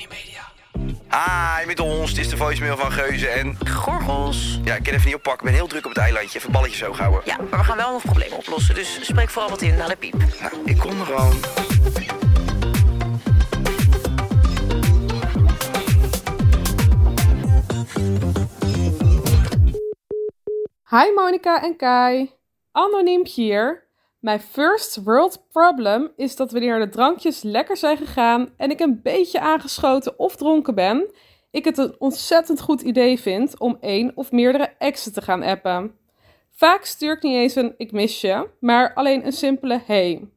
Tony Media. Hi, met ons. Het is de voicemail van Geuze en... Gorgels. Ja, ik kan even niet oppakken. Ik ben heel druk op het eilandje. Even balletjes zo houden. Ja, maar we gaan wel nog problemen oplossen. Dus spreek vooral wat in naar de piep. Nou, ik kom er gewoon. Hi Monica en Kai. Anoniem hier. Mijn first world problem is dat wanneer de drankjes lekker zijn gegaan en ik een beetje aangeschoten of dronken ben, ik het een ontzettend goed idee vind om één of meerdere exen te gaan appen. Vaak stuur ik niet eens een ik mis je, maar alleen een simpele hey.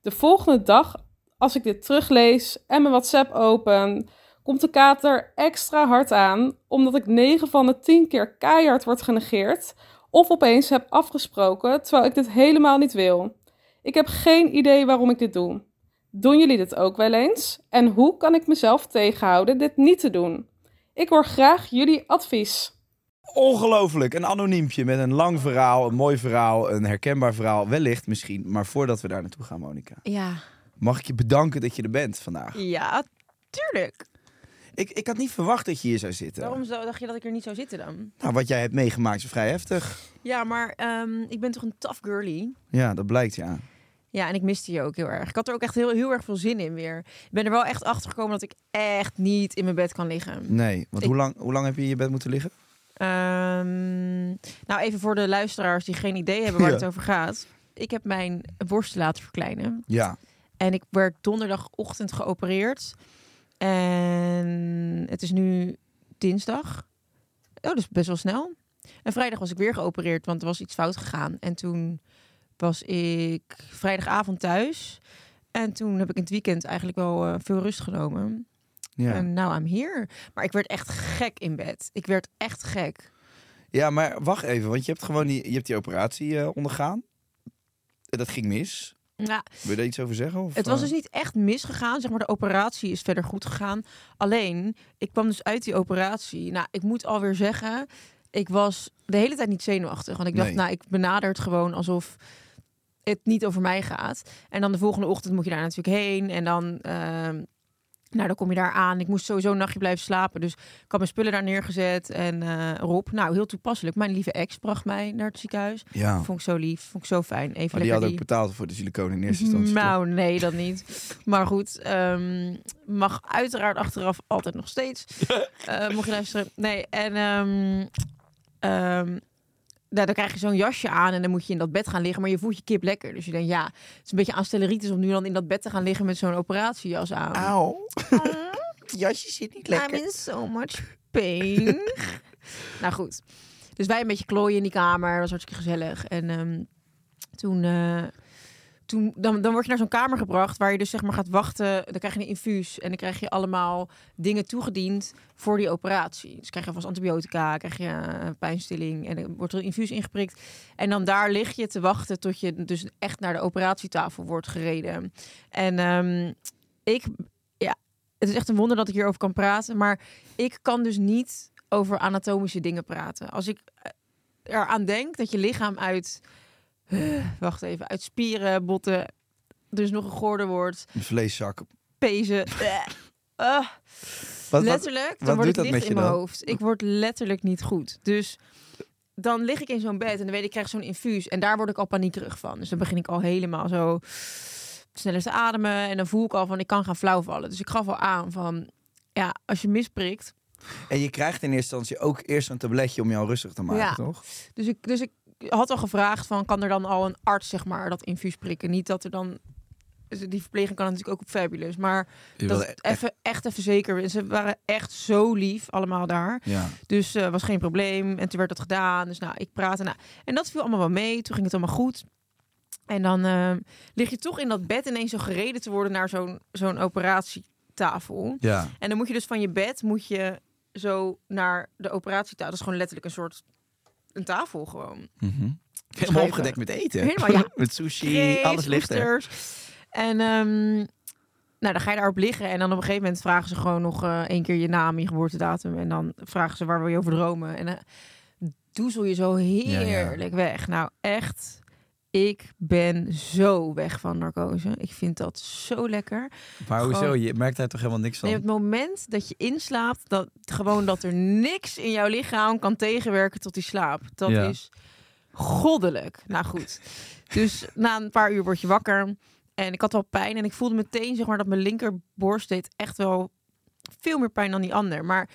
De volgende dag, als ik dit teruglees en mijn WhatsApp open, komt de kater extra hard aan, omdat ik 9 van de 10 keer keihard word genegeerd of opeens heb afgesproken terwijl ik dit helemaal niet wil. Ik heb geen idee waarom ik dit doe. Doen jullie dit ook wel eens? En hoe kan ik mezelf tegenhouden dit niet te doen? Ik hoor graag jullie advies. Ongelooflijk. Een anoniempje met een lang verhaal, een mooi verhaal, een herkenbaar verhaal. Wellicht misschien. Maar voordat we daar naartoe gaan, Monica. Ja. Mag ik je bedanken dat je er bent vandaag. Ja, tuurlijk. Ik, ik had niet verwacht dat je hier zou zitten. Waarom zo, dacht je dat ik er niet zou zitten dan? Nou, wat jij hebt meegemaakt is vrij heftig. Ja, maar ehm, ik ben toch een tough girly. Ja, dat blijkt ja. Ja, en ik miste je ook heel erg. Ik had er ook echt heel, heel erg veel zin in weer. Ik ben er wel echt achter gekomen dat ik echt niet in mijn bed kan liggen. Nee, want Ik- hoe, lang, hoe lang heb je in je bed moeten liggen? Ehm, nou, even voor de luisteraars die geen idee hebben waar Ja. het over gaat. Ik heb mijn borsten laten verkleinen. Ja. En ik werd donderdagochtend geopereerd. En het is nu dinsdag. Oh, dus best wel snel. En vrijdag was ik weer geopereerd, want er was iets fout gegaan. En toen was ik vrijdagavond thuis. En toen heb ik in het weekend eigenlijk wel eh, veel rust genomen. Ja. En nou, I'm here. Maar ik werd echt gek in bed. Ik werd echt gek. ja, maar wacht even, want je hebt gewoon die, je hebt die operatie eh, ondergaan. En Dat ging mis. Ja, Wil je daar iets over zeggen? Of, Het was eh? dus niet echt misgegaan. Zeg maar, de operatie is verder goed gegaan. Alleen, ik kwam dus uit die operatie. Nou, ik moet alweer zeggen, ik was de hele tijd niet zenuwachtig. Want ik dacht, Nee. nou, ik benader het gewoon alsof het niet over mij gaat. En dan de volgende ochtend moet je daar natuurlijk heen. En dan, ehm, nou, dan kom je daar aan. Ik moest sowieso een nachtje blijven slapen. Dus ik had mijn spullen daar neergezet. En eh Rob, nou, heel toepasselijk. Mijn lieve ex bracht mij naar het ziekenhuis. Ja, Vond ik zo lief, vond ik zo fijn. Even maar die had ook die- betaald voor de siliconen in eerste instantie. toch? nou, nee, dat niet. Maar goed, ehm, mag uiteraard achteraf altijd nog steeds. Eh, mocht je luisteren. Nee, en ehm, ehm, nou, dan krijg je zo'n jasje aan en dan moet je in dat bed gaan liggen. Maar je voelt je kip lekker. Dus je denkt, ja, het is een beetje aanstelleritis om nu dan in dat bed te gaan liggen met zo'n operatiejas aan. Auw. Jasje zit niet I'm in so much pain. nou goed. Dus wij een beetje klooien in die kamer. Dat was hartstikke gezellig. En ehm, toen... eh, dan, dan word je naar zo'n kamer gebracht waar je dus zeg maar gaat wachten. Dan krijg je een infuus en dan krijg je allemaal dingen toegediend voor die operatie. Dus krijg je vast antibiotica, krijg je eh, pijnstilling en dan wordt er een infuus ingeprikt. En dan daar lig je te wachten tot je dus echt naar de operatietafel wordt gereden. En ehm, ik, ja, het is echt een wonder dat ik hierover kan praten, maar ik kan dus niet over anatomische dingen praten. Als ik eh, eraan denk dat je lichaam uit, wacht even, uit spieren, botten, dus nog een gordel wordt, Een vleeszak. pezen. eh, ah. Wat, wat, letterlijk, wat dan wordt doet het licht met je in mijn dan? hoofd. Ik word letterlijk niet goed. Dus dan lig ik in zo'n bed en dan weet ik, ik krijg zo'n infuus. En daar word ik al paniekerig van. Dus dan begin ik al helemaal zo sneller te ademen. En dan voel ik al van, ik kan gaan flauwvallen. Dus ik gaf al aan van, ja, als je misprikt. En je krijgt in eerste instantie ook eerst een tabletje om jou rustig te maken, Ja. toch? Dus ik, dus ik had al gevraagd van, kan er dan al een arts, zeg maar, dat infuus prikken? Niet dat er dan... Die verpleging kan natuurlijk ook op Fabulous. Maar Je dat wilde het even, echt even zeker. Ze waren echt zo lief, allemaal daar. Ja. Dus eh was geen probleem. En toen werd dat gedaan. Dus nou, ik praatte. Nou, en dat viel allemaal wel mee. Toen ging het allemaal goed. En dan eh, lig je toch in dat bed ineens zo gereden te worden naar zo'n zo'n operatietafel. Ja. En dan moet je dus van je bed moet je zo naar de operatietafel. Dat is gewoon letterlijk een soort een tafel gewoon. Mhm. Helemaal Schrijven. opgedekt met eten. Helemaal, ja. met sushi, alles ligt er. En ehm, nou, dan ga je daarop liggen. En dan op een gegeven moment vragen ze gewoon nog eh één keer je naam, je geboortedatum. En dan vragen ze waar wil je over dromen. En dan doezel je zo heerlijk weg. Nou, echt. Ik ben zo weg van narcose. Ik vind dat zo lekker. Maar hoezo? Je merkt daar toch helemaal niks van? Nee, het moment dat je inslaapt, dat gewoon dat er niks in jouw lichaam kan tegenwerken tot die slaap. Dat Ja. is goddelijk. Nou goed. Dus na een paar uur word je wakker. En ik had wel pijn. En ik voelde meteen zeg maar, dat mijn linkerborst deed echt wel veel meer pijn dan die ander. Maar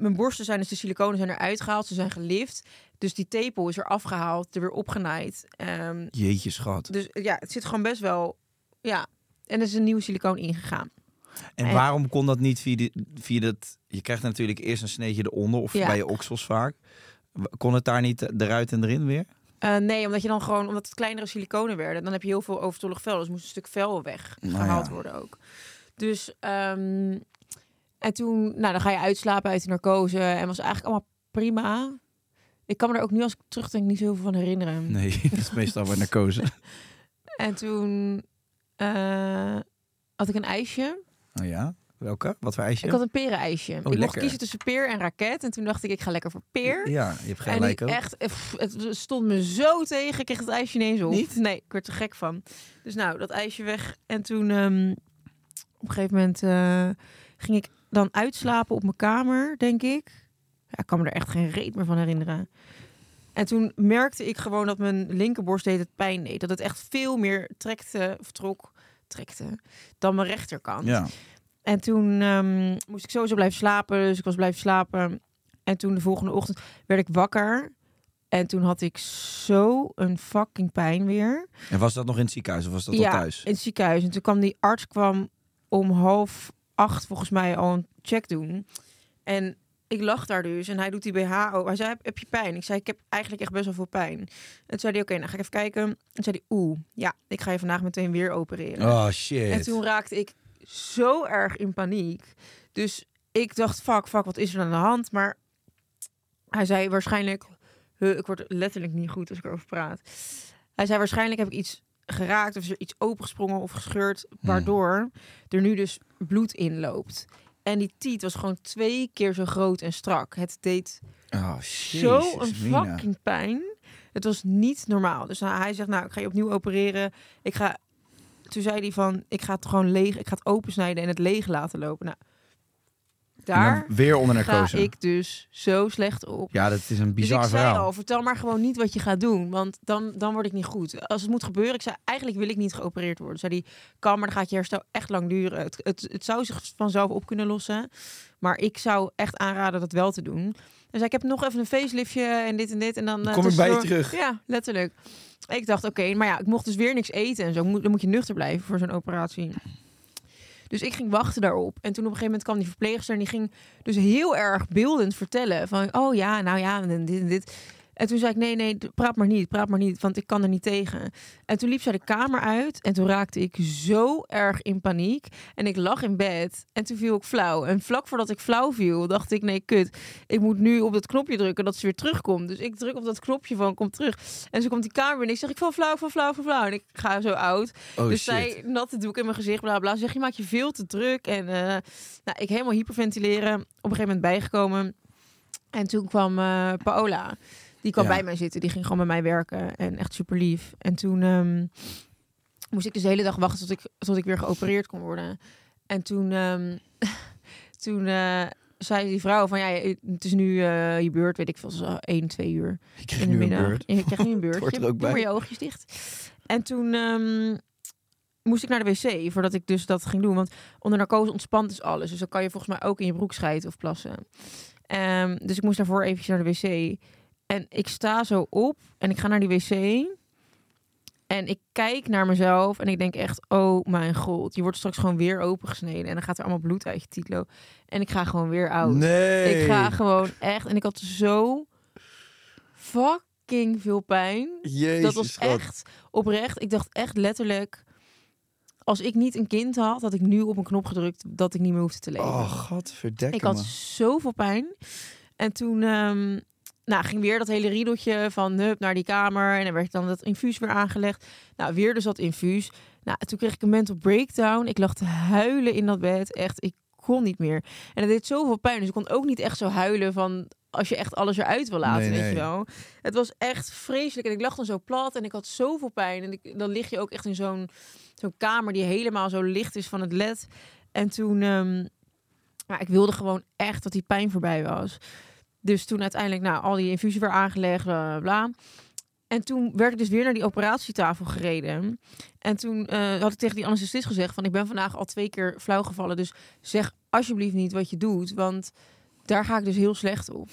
mijn borsten zijn dus de siliconen zijn eruit gehaald. Ze zijn gelift. Dus die tepel is er afgehaald, er weer opgenaaid. Ehm, Jeetje, schat. dus ja, het zit gewoon best wel... Ja, en er is een nieuwe silicoon ingegaan. En en- waarom kon dat niet via, die, via dat... Je krijgt natuurlijk eerst een sneetje eronder, of Ja. bij je oksels vaak. Kon het daar niet eruit en erin weer? Eh, nee, omdat je dan gewoon, omdat het kleinere siliconen werden, dan heb je heel veel overtollig vel. Dus moest een stuk vel weggehaald Nou ja. worden ook. Dus ehm, en toen, nou, dan ga je uitslapen uit de narcose en was eigenlijk allemaal prima. Ik kan me er ook nu als ik terugdenk niet zo heel veel van herinneren. Nee, dat is meestal bij narcose. En toen eh, had ik een ijsje. Oh ja? Welke? Wat voor ijsje? Ik had een perenijsje. ik mocht lekker. kiezen tussen peer en raket. En toen dacht ik, ik ga lekker voor peer. Ja, je hebt En gelijk ook. echt, eh, pff, het stond me zo tegen. Ik kreeg het ijsje ineens op. Niet? Nee, ik werd er gek van. Dus nou, dat ijsje weg. En toen ehm, op een gegeven moment eh, ging ik dan uitslapen op mijn kamer, denk ik. Ja, ik kan me er echt geen reet meer van herinneren. En toen merkte ik gewoon dat mijn linkerborst deed het pijn deed. Dat het echt veel meer trekte, of trok, trekte, dan mijn rechterkant. Ja. En toen ehm, moest ik sowieso blijven slapen. Dus ik was blijven slapen. En toen de volgende ochtend werd ik wakker. En toen had ik zo een fucking pijn weer. En was dat nog in het ziekenhuis of was dat al ja, thuis? in het ziekenhuis. En toen kwam die arts kwam om half acht volgens mij al een check doen. En ik lag daar dus en hij doet die BH open. Hij zei, heb, heb je pijn? Ik zei, ik heb eigenlijk echt best wel veel pijn. En toen zei hij, oké, nou ga ik even kijken. En toen zei hij, oeh, ja, ik ga je vandaag meteen weer opereren. Oh shit. En toen raakte ik zo erg in paniek. Dus ik dacht, fuck, fuck, wat is er aan de hand? Maar hij zei waarschijnlijk... Ik word letterlijk niet goed als ik erover praat. Hij zei waarschijnlijk heb ik iets geraakt of is er iets opengesprongen of gescheurd... waardoor er nu dus bloed inloopt. En die tiet was gewoon twee keer zo groot en strak. Het deed Oh zo een fucking pijn. Het was niet normaal. Dus nou, hij zegt, nou, ik ga je opnieuw opereren. Ik ga... Toen zei hij van, ik ga het gewoon leeg... Ik ga het opensnijden en het leeg laten lopen. Nou, daar Weer onder ga narcose. ik dus zo slecht op. Ja, dat is een Dus bizar ik zei verhaal. al, vertel maar gewoon niet wat je gaat doen. Want dan, dan word ik niet goed. Als het moet gebeuren, ik zei, eigenlijk wil ik niet geopereerd worden. Zei die, kan, maar dan gaat je herstel echt lang duren. Het, het, het zou zich vanzelf op kunnen lossen. Maar ik zou echt aanraden dat wel te doen. Dus ik heb nog even een faceliftje en dit en dit. En dan, eh, kom ik bij je terug. Ja, letterlijk. Ik dacht, oké, maar ja, ik mocht dus weer niks eten en zo. Moet- Dan moet je nuchter blijven voor zo'n operatie. Dus ik ging wachten daarop. En toen op een gegeven moment kwam die verpleegster... en die ging dus heel erg beeldend vertellen... van, oh ja, nou ja, en dit en dit. En toen zei ik, nee, nee, praat maar niet, praat maar niet... want ik kan er niet tegen. En toen liep zij de kamer uit... en toen raakte ik zo erg in paniek. En ik lag in bed en toen viel ik flauw. En vlak voordat ik flauw viel, dacht ik, nee, kut... ik moet nu op dat knopje drukken dat ze weer terugkomt. Dus ik druk op dat knopje van, kom terug. En ze komt die kamer in. Ik zeg, ik val flauw, val flauw, val flauw. En ik ga zo oud. Oh dus shit. zij natte doek in mijn gezicht, bla bla. Ze Zeg je maakt je veel te druk. En eh, nou, ik helemaal hyperventileren. Op een gegeven moment bijgekomen. En toen kwam eh, Paola. Die kwam Ja. bij mij zitten. Die ging gewoon bij mij werken. En echt super lief. En toen ehm, moest ik dus de hele dag wachten tot ik, tot ik weer geopereerd kon worden. En toen, ehm, toen eh, zei die vrouw van ja, het is nu eh, je beurt, weet ik veel, zo 1, 2 uur Ik kreeg in de nu een middag. beurt. Je krijgt nu een Doe maar bij. je oogjes dicht. En toen, ehm, moest ik naar de wc voordat ik dus dat ging doen. Want onder narcose ontspant dus alles. Dus dan kan je volgens mij ook in je broek scheiden of plassen. Dus ik moest daarvoor eventjes naar de wc. En ik sta zo op en ik ga naar die wc. En ik kijk naar mezelf en ik denk echt, oh mijn god, je wordt straks gewoon weer opengesneden. En dan gaat er allemaal bloed uit je titlo. En ik ga gewoon weer oud. Nee. Ik ga gewoon echt, en ik had zo fucking veel pijn. Jezus, dat was echt oprecht. Ik dacht echt letterlijk, als ik niet een kind had, had ik nu op een knop gedrukt dat ik niet meer hoefde te leven. Oh, godverdekke Ik had me. zoveel pijn. En toen ehm, nou, ging weer dat hele riedeltje van hup naar die kamer. En dan werd dan dat infuus weer aangelegd. Nou, weer dus dat infuus. Nou, toen kreeg ik een mental breakdown. Ik lag te huilen in dat bed. Echt, ik kon niet meer. En het deed zoveel pijn. Dus ik kon ook niet echt zo huilen van als je echt alles eruit wil laten, Nee, weet nee. je wel. Het was echt vreselijk. En ik lag dan zo plat en ik had zoveel pijn. En ik, dan lig je ook echt in zo'n zo'n kamer die helemaal zo licht is van het led. En toen, ehm, maar ik wilde gewoon echt dat die pijn voorbij was. Dus toen uiteindelijk, nou, al die infusie weer aangelegd, bla, bla. En toen werd ik dus weer naar die operatietafel gereden. En toen eh, had ik tegen die anesthesist gezegd van... ik ben vandaag al twee keer flauw gevallen. Dus zeg alsjeblieft niet wat je doet. Want daar ga ik dus heel slecht op.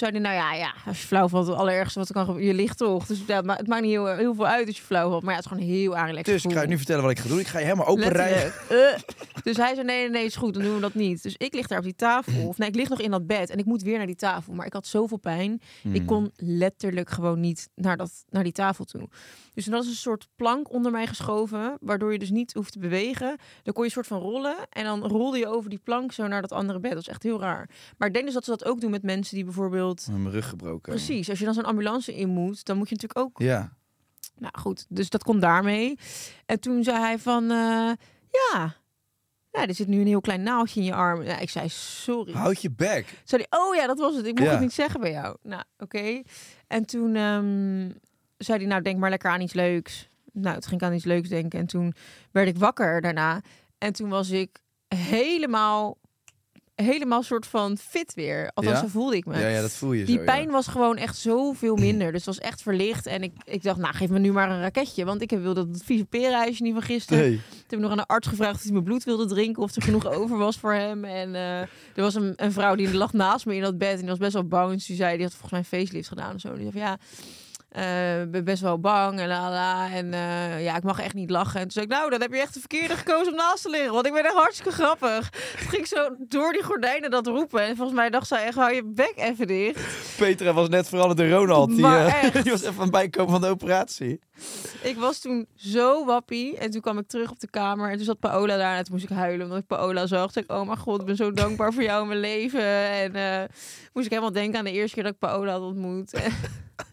Zei hij, nou ja, ja, als je flauw valt, het allerergste wat er kan gebeuren, je ligt toch. Dus ja, het ma- het maakt niet heel, heel veel uit als je flauw valt. Maar ja, het is gewoon heel aangelegd. Dus ik ga je nu vertellen wat ik ga doen. Ik ga je helemaal open rijden. Eh. Dus hij zei, nee, nee, nee, is goed, dan doen we dat niet. Dus ik lig daar op die tafel. Of nee, ik lig nog in dat bed en ik moet weer naar die tafel. Maar ik had zoveel pijn. Hmm. Ik kon letterlijk gewoon niet naar, dat, naar die tafel toe. Dus toen was een soort plank onder mij geschoven, waardoor je dus niet hoeft te bewegen. Dan kon je een soort van rollen en dan rolde je over die plank zo naar dat andere bed. Dat is echt heel raar. Maar ik denk dus dat ze dat ook doen met mensen die bijvoorbeeld... Mijn rug gebroken. Precies, als je dan zo'n ambulance in moet, dan moet je natuurlijk ook Ja. nou goed, dus dat komt daarmee. En toen zei hij van, eh, ja, ja, er zit nu een heel klein naaldje in je arm. Ja, ik zei, sorry. Houd je bek. Zei hij, oh ja, dat was het. Ik mocht Ja. het niet zeggen bij jou. Nou, oké. En toen ehm, zei hij, nou, denk maar lekker aan iets leuks. Nou, toen ging ik aan iets leuks denken. En toen werd ik wakker daarna. En toen was ik helemaal, helemaal soort van fit weer. Althans, Ja? zo voelde ik me. Ja, ja, dat voel je Die zo, pijn ja. was gewoon echt zoveel minder. Dus het was echt verlicht. En ik, ik dacht, nou, geef me nu maar een raketje. Want ik wilde dat vieze perenhuisje niet van gisteren. Nee. Toen heb ik nog aan de arts gevraagd of hij mijn bloed wilde drinken. Of er genoeg over was voor hem. En eh, er was een, een vrouw die lag naast me in dat bed. En die was best wel bang. Dus die zei, die had volgens mij een facelift gedaan of zo. En die van, ja... eh, ik ben best wel bang en la la. En eh, ja, ik mag echt niet lachen. En toen zei ik, nou, dan heb je echt de verkeerde gekozen om naast te liggen. Want ik ben echt hartstikke grappig. Toen ging ik zo door die gordijnen dat roepen. En volgens mij dacht zij echt, hou je bek even dicht. Petra was net veranderd in Ronald. Die, eh, die was even aan het bijkomen van de operatie. Ik was toen zo wappie. En toen kwam ik terug op de kamer. En toen zat Paola daar. En toen moest ik huilen. Omdat ik Paola zag. Toen ik, oh mijn god, ik ben zo dankbaar voor jou in mijn leven. En moest ik helemaal denken aan de eerste keer dat ik Paola had ontmoet.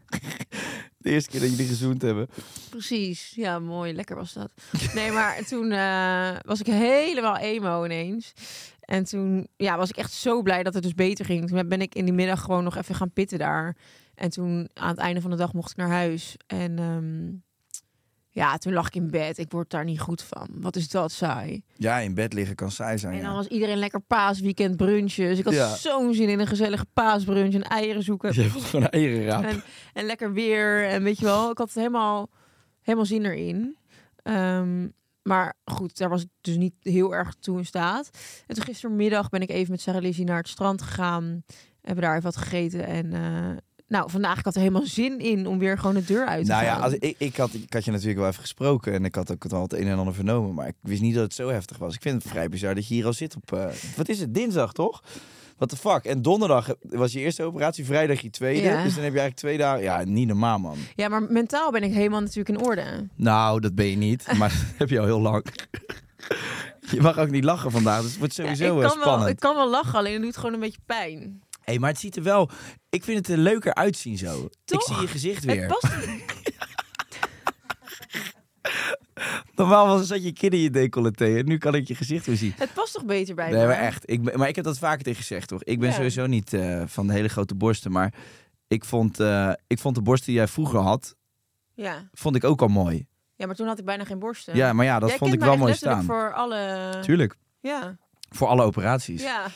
De eerste keer dat jullie gezoend hebben. Precies. Ja, mooi. Lekker was dat. Nee, maar toen eh, was ik helemaal emo ineens. En toen ja, was ik echt zo blij dat het dus beter ging. Toen ben ik in die middag gewoon nog even gaan pitten daar. En toen aan het einde van de dag mocht ik naar huis. En ehm, ja, toen lag ik in bed. Ik word daar niet goed van. Wat is dat saai. Ja, in bed liggen kan saai zijn. En dan Ja. was iedereen lekker paasweekend brunches. Ik had Ja. zo'n zin in een gezellige paasbrunch en eieren zoeken. Je was gewoon een eierenraap. En, en lekker weer. En weet je wel, ik had helemaal, helemaal zin erin. Ehm, maar goed, daar was ik dus niet heel erg toe in staat. En toen gistermiddag ben ik even met Sarah Lizzie naar het strand gegaan. Hebben daar even wat gegeten. En eh, nou, vandaag ik had er helemaal zin in om weer gewoon de deur uit te Nou ja, gaan. als, ik, ik, had, ik had je natuurlijk wel even gesproken en ik had ook al het een en ander vernomen, maar ik wist niet dat het zo heftig was. Ik vind het vrij bizar dat je hier al zit op, eh, wat is het, dinsdag toch? What the fuck? En donderdag was je eerste operatie, vrijdag je tweede. Ja. Dus dan heb je eigenlijk twee dagen, ja, niet normaal man. Ja, maar mentaal ben ik helemaal natuurlijk in orde. Nou, dat ben je niet, maar dat heb je al heel lang. Je mag ook niet lachen vandaag, dus het wordt Ja, sowieso ik, eh, kan spannend. wel, ik kan wel lachen, alleen het doet gewoon een beetje pijn. Hey, maar het ziet er wel, ik vind het er leuker uitzien zo. Toch? Ik zie je gezicht weer. Het past Normaal was zat je kin in je decolleté en nu kan ik je gezicht weer zien. Het past toch beter bij Nee, me? maar echt. Ik, ben- maar ik heb dat vaker tegen gezegd, toch? Ik ben Ja. sowieso niet eh, van de hele grote borsten, maar ik vond, eh, ik vond de borsten die jij vroeger had, Ja. vond ik ook al mooi. ja, maar toen had ik bijna geen borsten. Ja, maar ja, dat Jij vond ik wel mooi staan. voor alle... Tuurlijk. Ja, Voor alle operaties. ja.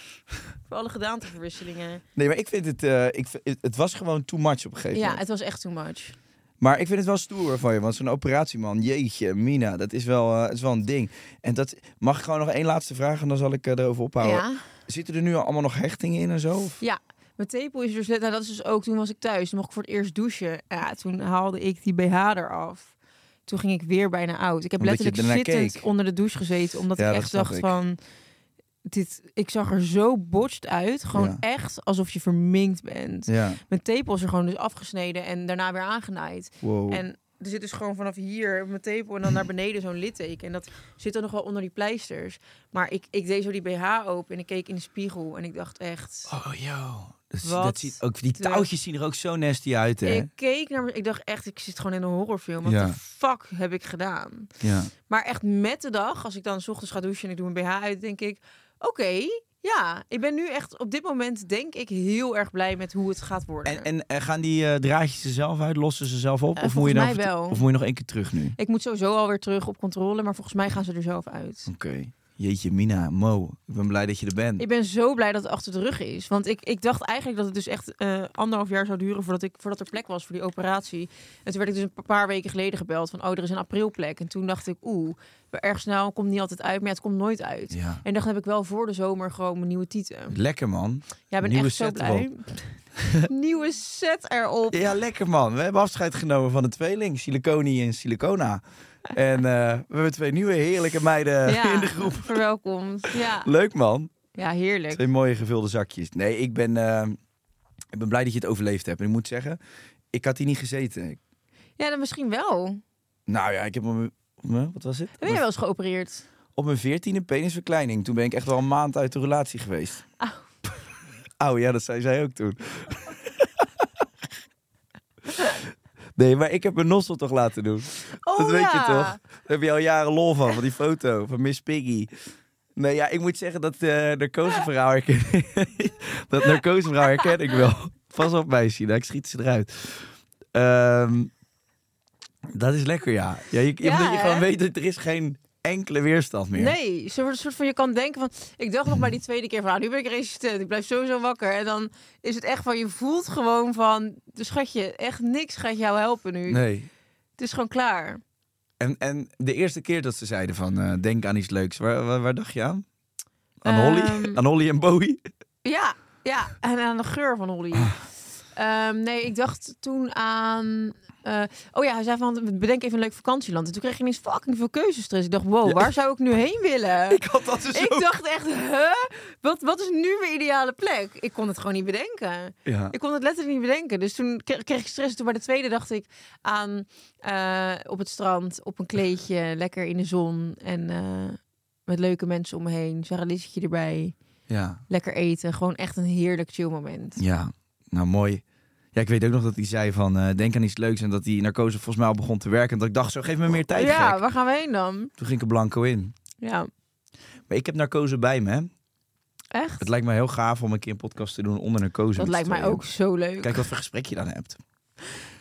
voor alle gedaanteverwisselingen. Nee, maar ik vind het, eh, ik, vind- het, het was gewoon too much op een gegeven Ja, moment. het was echt too much. Maar ik vind het wel stoer van je, want zo'n operatieman, jeetje, Mina, dat is wel, eh, het is wel een ding. En dat mag ik gewoon nog één laatste vraag en dan zal ik eh, erover ophouden. Ja. Zitten er nu al allemaal nog hechtingen in en zo? Of? Ja, mijn tepel is dus... Nou, dat is dus ook... Toen was ik thuis. Toen mocht ik voor het eerst douchen. Ja, toen haalde ik die BH eraf. Toen ging ik weer bijna oud. Ik heb Omdat letterlijk zittend keek. onder de douche gezeten. Omdat Ja, ik echt dacht ik. van... Dit, ik zag er zo botched uit. Gewoon Ja. echt alsof je verminkt bent. Ja, Mijn tepel is er gewoon dus afgesneden. En daarna weer aangenaaid. wow. En er zit dus gewoon vanaf hier mijn tepel en dan naar beneden zo'n litteken. En dat zit dan nog wel onder die pleisters. Maar ik, ik deed zo die BH open en ik keek in de spiegel en ik dacht echt... Oh, yo. Dat, ziet ook, die de- touwtjes zien er ook zo nasty uit, hè? Ik keek naar me, ik dacht echt, ik zit gewoon in een horrorfilm. Wat Ja. de fuck heb ik gedaan? Ja. Maar echt met de dag, als ik dan 's ochtends ga douchen en ik doe mijn BH uit, denk ik, oké, ja, ik ben nu echt op dit moment denk ik heel erg blij met hoe het gaat worden. En, en gaan die eh, draadjes er zelf uit? Lossen ze zelf op? Eh, of, moet je dan wel. of moet je nog één keer terug nu? Ik moet sowieso alweer terug op controle, maar volgens mij gaan ze er zelf uit. Oké. Jeetje, Mina, Mo. Ik ben blij dat je er bent. Ik ben zo blij dat het achter de rug is. Want ik, ik dacht eigenlijk dat het dus echt eh, anderhalf jaar zou duren voordat, ik, voordat er plek was voor die operatie. En toen werd ik dus een paar weken geleden gebeld van, oh, er is een aprilplek. En toen dacht ik, oeh, erg snel komt niet altijd uit, maar ja, het komt nooit uit. Ja. En dan heb ik wel voor de zomer gewoon mijn nieuwe tieten. Lekker, man. Ja, ik ben Nieuwe echt zo blij. nieuwe set erop. Ja, lekker, man. We hebben afscheid genomen van de tweeling. Siliconi en Silicona. En eh, we hebben twee nieuwe heerlijke meiden Ja, in de groep. verwelkomd. Ja. Leuk, man. ja, heerlijk. Twee mooie gevulde zakjes. Nee, ik ben, eh, ik ben blij dat je het overleefd hebt. En ik moet zeggen, ik had hier niet gezeten. Ja, dan misschien wel. nou ja, ik heb mijn- Wat was het? Ben jij wel eens geopereerd? Op mijn veertiende penisverkleining. Toen ben ik echt wel een maand uit de relatie geweest. Auw. Auw, ja, dat zei zij ook toen. nee, maar ik heb mijn nossel toch laten doen. Oh dat weet je toch? Daar heb je al jaren lol van, van die foto van Miss Piggy. Nee, ja, ik moet zeggen dat eh narcoseverhaal herken Dat narcoseverhaal herken ik wel. Pas op, meisje. Nou, ik schiet ze eruit. Ehm, dat is lekker, ja. ja, je, Ja, omdat je gewoon weet dat er is geen enkele weerstand meer. Nee, een soort van je kan denken van. Ik dacht nog bij die tweede keer van, ah, nu ben ik resistent, ik blijf sowieso wakker. En dan is het echt van, je voelt gewoon van, de schatje, echt niks gaat jou helpen nu. Nee. Het is gewoon klaar. En, en de eerste keer dat ze zeiden van eh, denk aan iets leuks, waar, waar, waar dacht je aan? Aan Ehm, Holly? Aan Holly en Bowie? Ja, ja, en aan de geur van Holly. Ah. Ehm, nee, ik dacht toen aan. Eh, oh ja, hij zei van bedenk even een leuk vakantieland. En toen kreeg ik ineens fucking veel keuzestress. Ik dacht, wow, waar zou ik nu heen willen? Ik had dat dus Ik ook. dacht echt, huh? Wat, wat is nu mijn ideale plek? Ik kon het gewoon niet bedenken. Ja. Ik kon het letterlijk niet bedenken. Dus toen kreeg, ik stress. Toen bij de tweede dacht ik aan eh, op het strand, op een kleedje, lekker in de zon. En eh, met leuke mensen om me heen. Sarah erbij. ja. Lekker eten. Gewoon echt een heerlijk chill moment. Ja, nou mooi. Ja, ik weet ook nog dat hij zei van eh, denk aan iets leuks en dat die narcose volgens mij al begon te werken. En dat ik dacht zo, geef me meer tijd, ja, gek. waar gaan we heen dan? Toen ging ik er blanco in. Ja, Maar ik heb narcose bij me. hè. echt? Het lijkt me heel gaaf om een keer een podcast te doen onder narcose. Dat lijkt mij ook zo leuk. Kijk wat voor gesprek je dan hebt.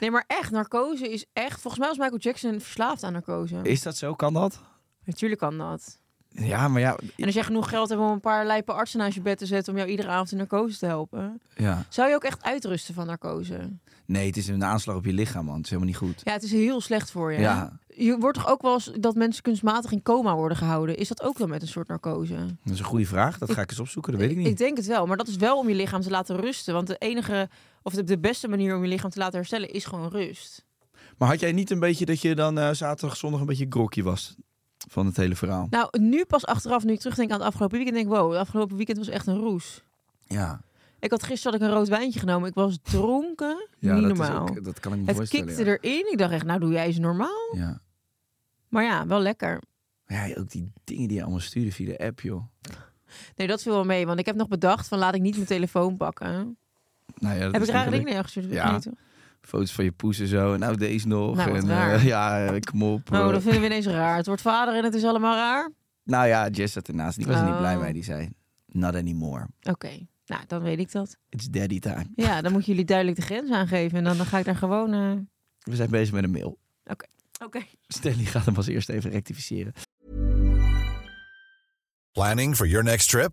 Nee, maar echt, narcose is echt... Volgens mij was Michael Jackson verslaafd aan narcose. Is dat zo? Kan dat? Natuurlijk kan dat. Ja, maar ja. En als je genoeg geld hebt om een paar lijpe artsen naast je bed te zetten... om jou iedere avond in narcose te helpen... ja. zou je ook echt uitrusten van narcose? Nee, het is een aanslag op je lichaam, man. Het is helemaal niet goed. Ja, het is heel slecht voor je. Ja. Je wordt toch ook wel eens dat mensen kunstmatig in coma worden gehouden? Is dat ook wel met een soort narcose? Dat is een goede vraag. Dat ga ik eens opzoeken. Dat weet ik niet. Ik denk het wel, maar dat is wel om je lichaam te laten rusten. Want de enige, of de, de beste manier om je lichaam te laten herstellen is gewoon rust. Maar had jij niet een beetje dat je dan eh, zaterdag, zondag een beetje grokje was van het hele verhaal? Nou, nu pas achteraf, nu ik terugdenk aan het afgelopen weekend, denk ik, wow, het afgelopen weekend was echt een roes. Ja, Ik had gisteren had ik een rood wijntje genomen. Ik was dronken, ja niet dat, normaal. Is ook, dat kan ik me het voorstellen. kikte ja. erin. Ik dacht echt, nou doe jij eens normaal. Ja. Maar ja, wel lekker. Ja, ook die dingen die je allemaal stuurde via de app, joh. Nee, dat viel wel mee. Want ik heb nog bedacht van laat ik niet mijn telefoon pakken. Nou ja, dat heb ik rare niet dingen naar jou gestuurd? Ja. Nee, toch? Foto's van je poes en zo. En nou, deze nog. Nou, en, raar. eh, ja, eh, kom op. Eh. dat vinden we ineens raar. Het wordt vader en het is allemaal raar. Nou ja, Jess zat ernaast. Die was er niet blij Oh. mee. Die zei, not anymore. Oké, nou dan weet ik dat. It's daddy time. Ja, dan moeten jullie duidelijk de grens aangeven. En dan, dan ga ik daar gewoon... eh, We zijn bezig met een mail. Oké. Stanley gaat hem als eerste even rectificeren. Planning for your next trip?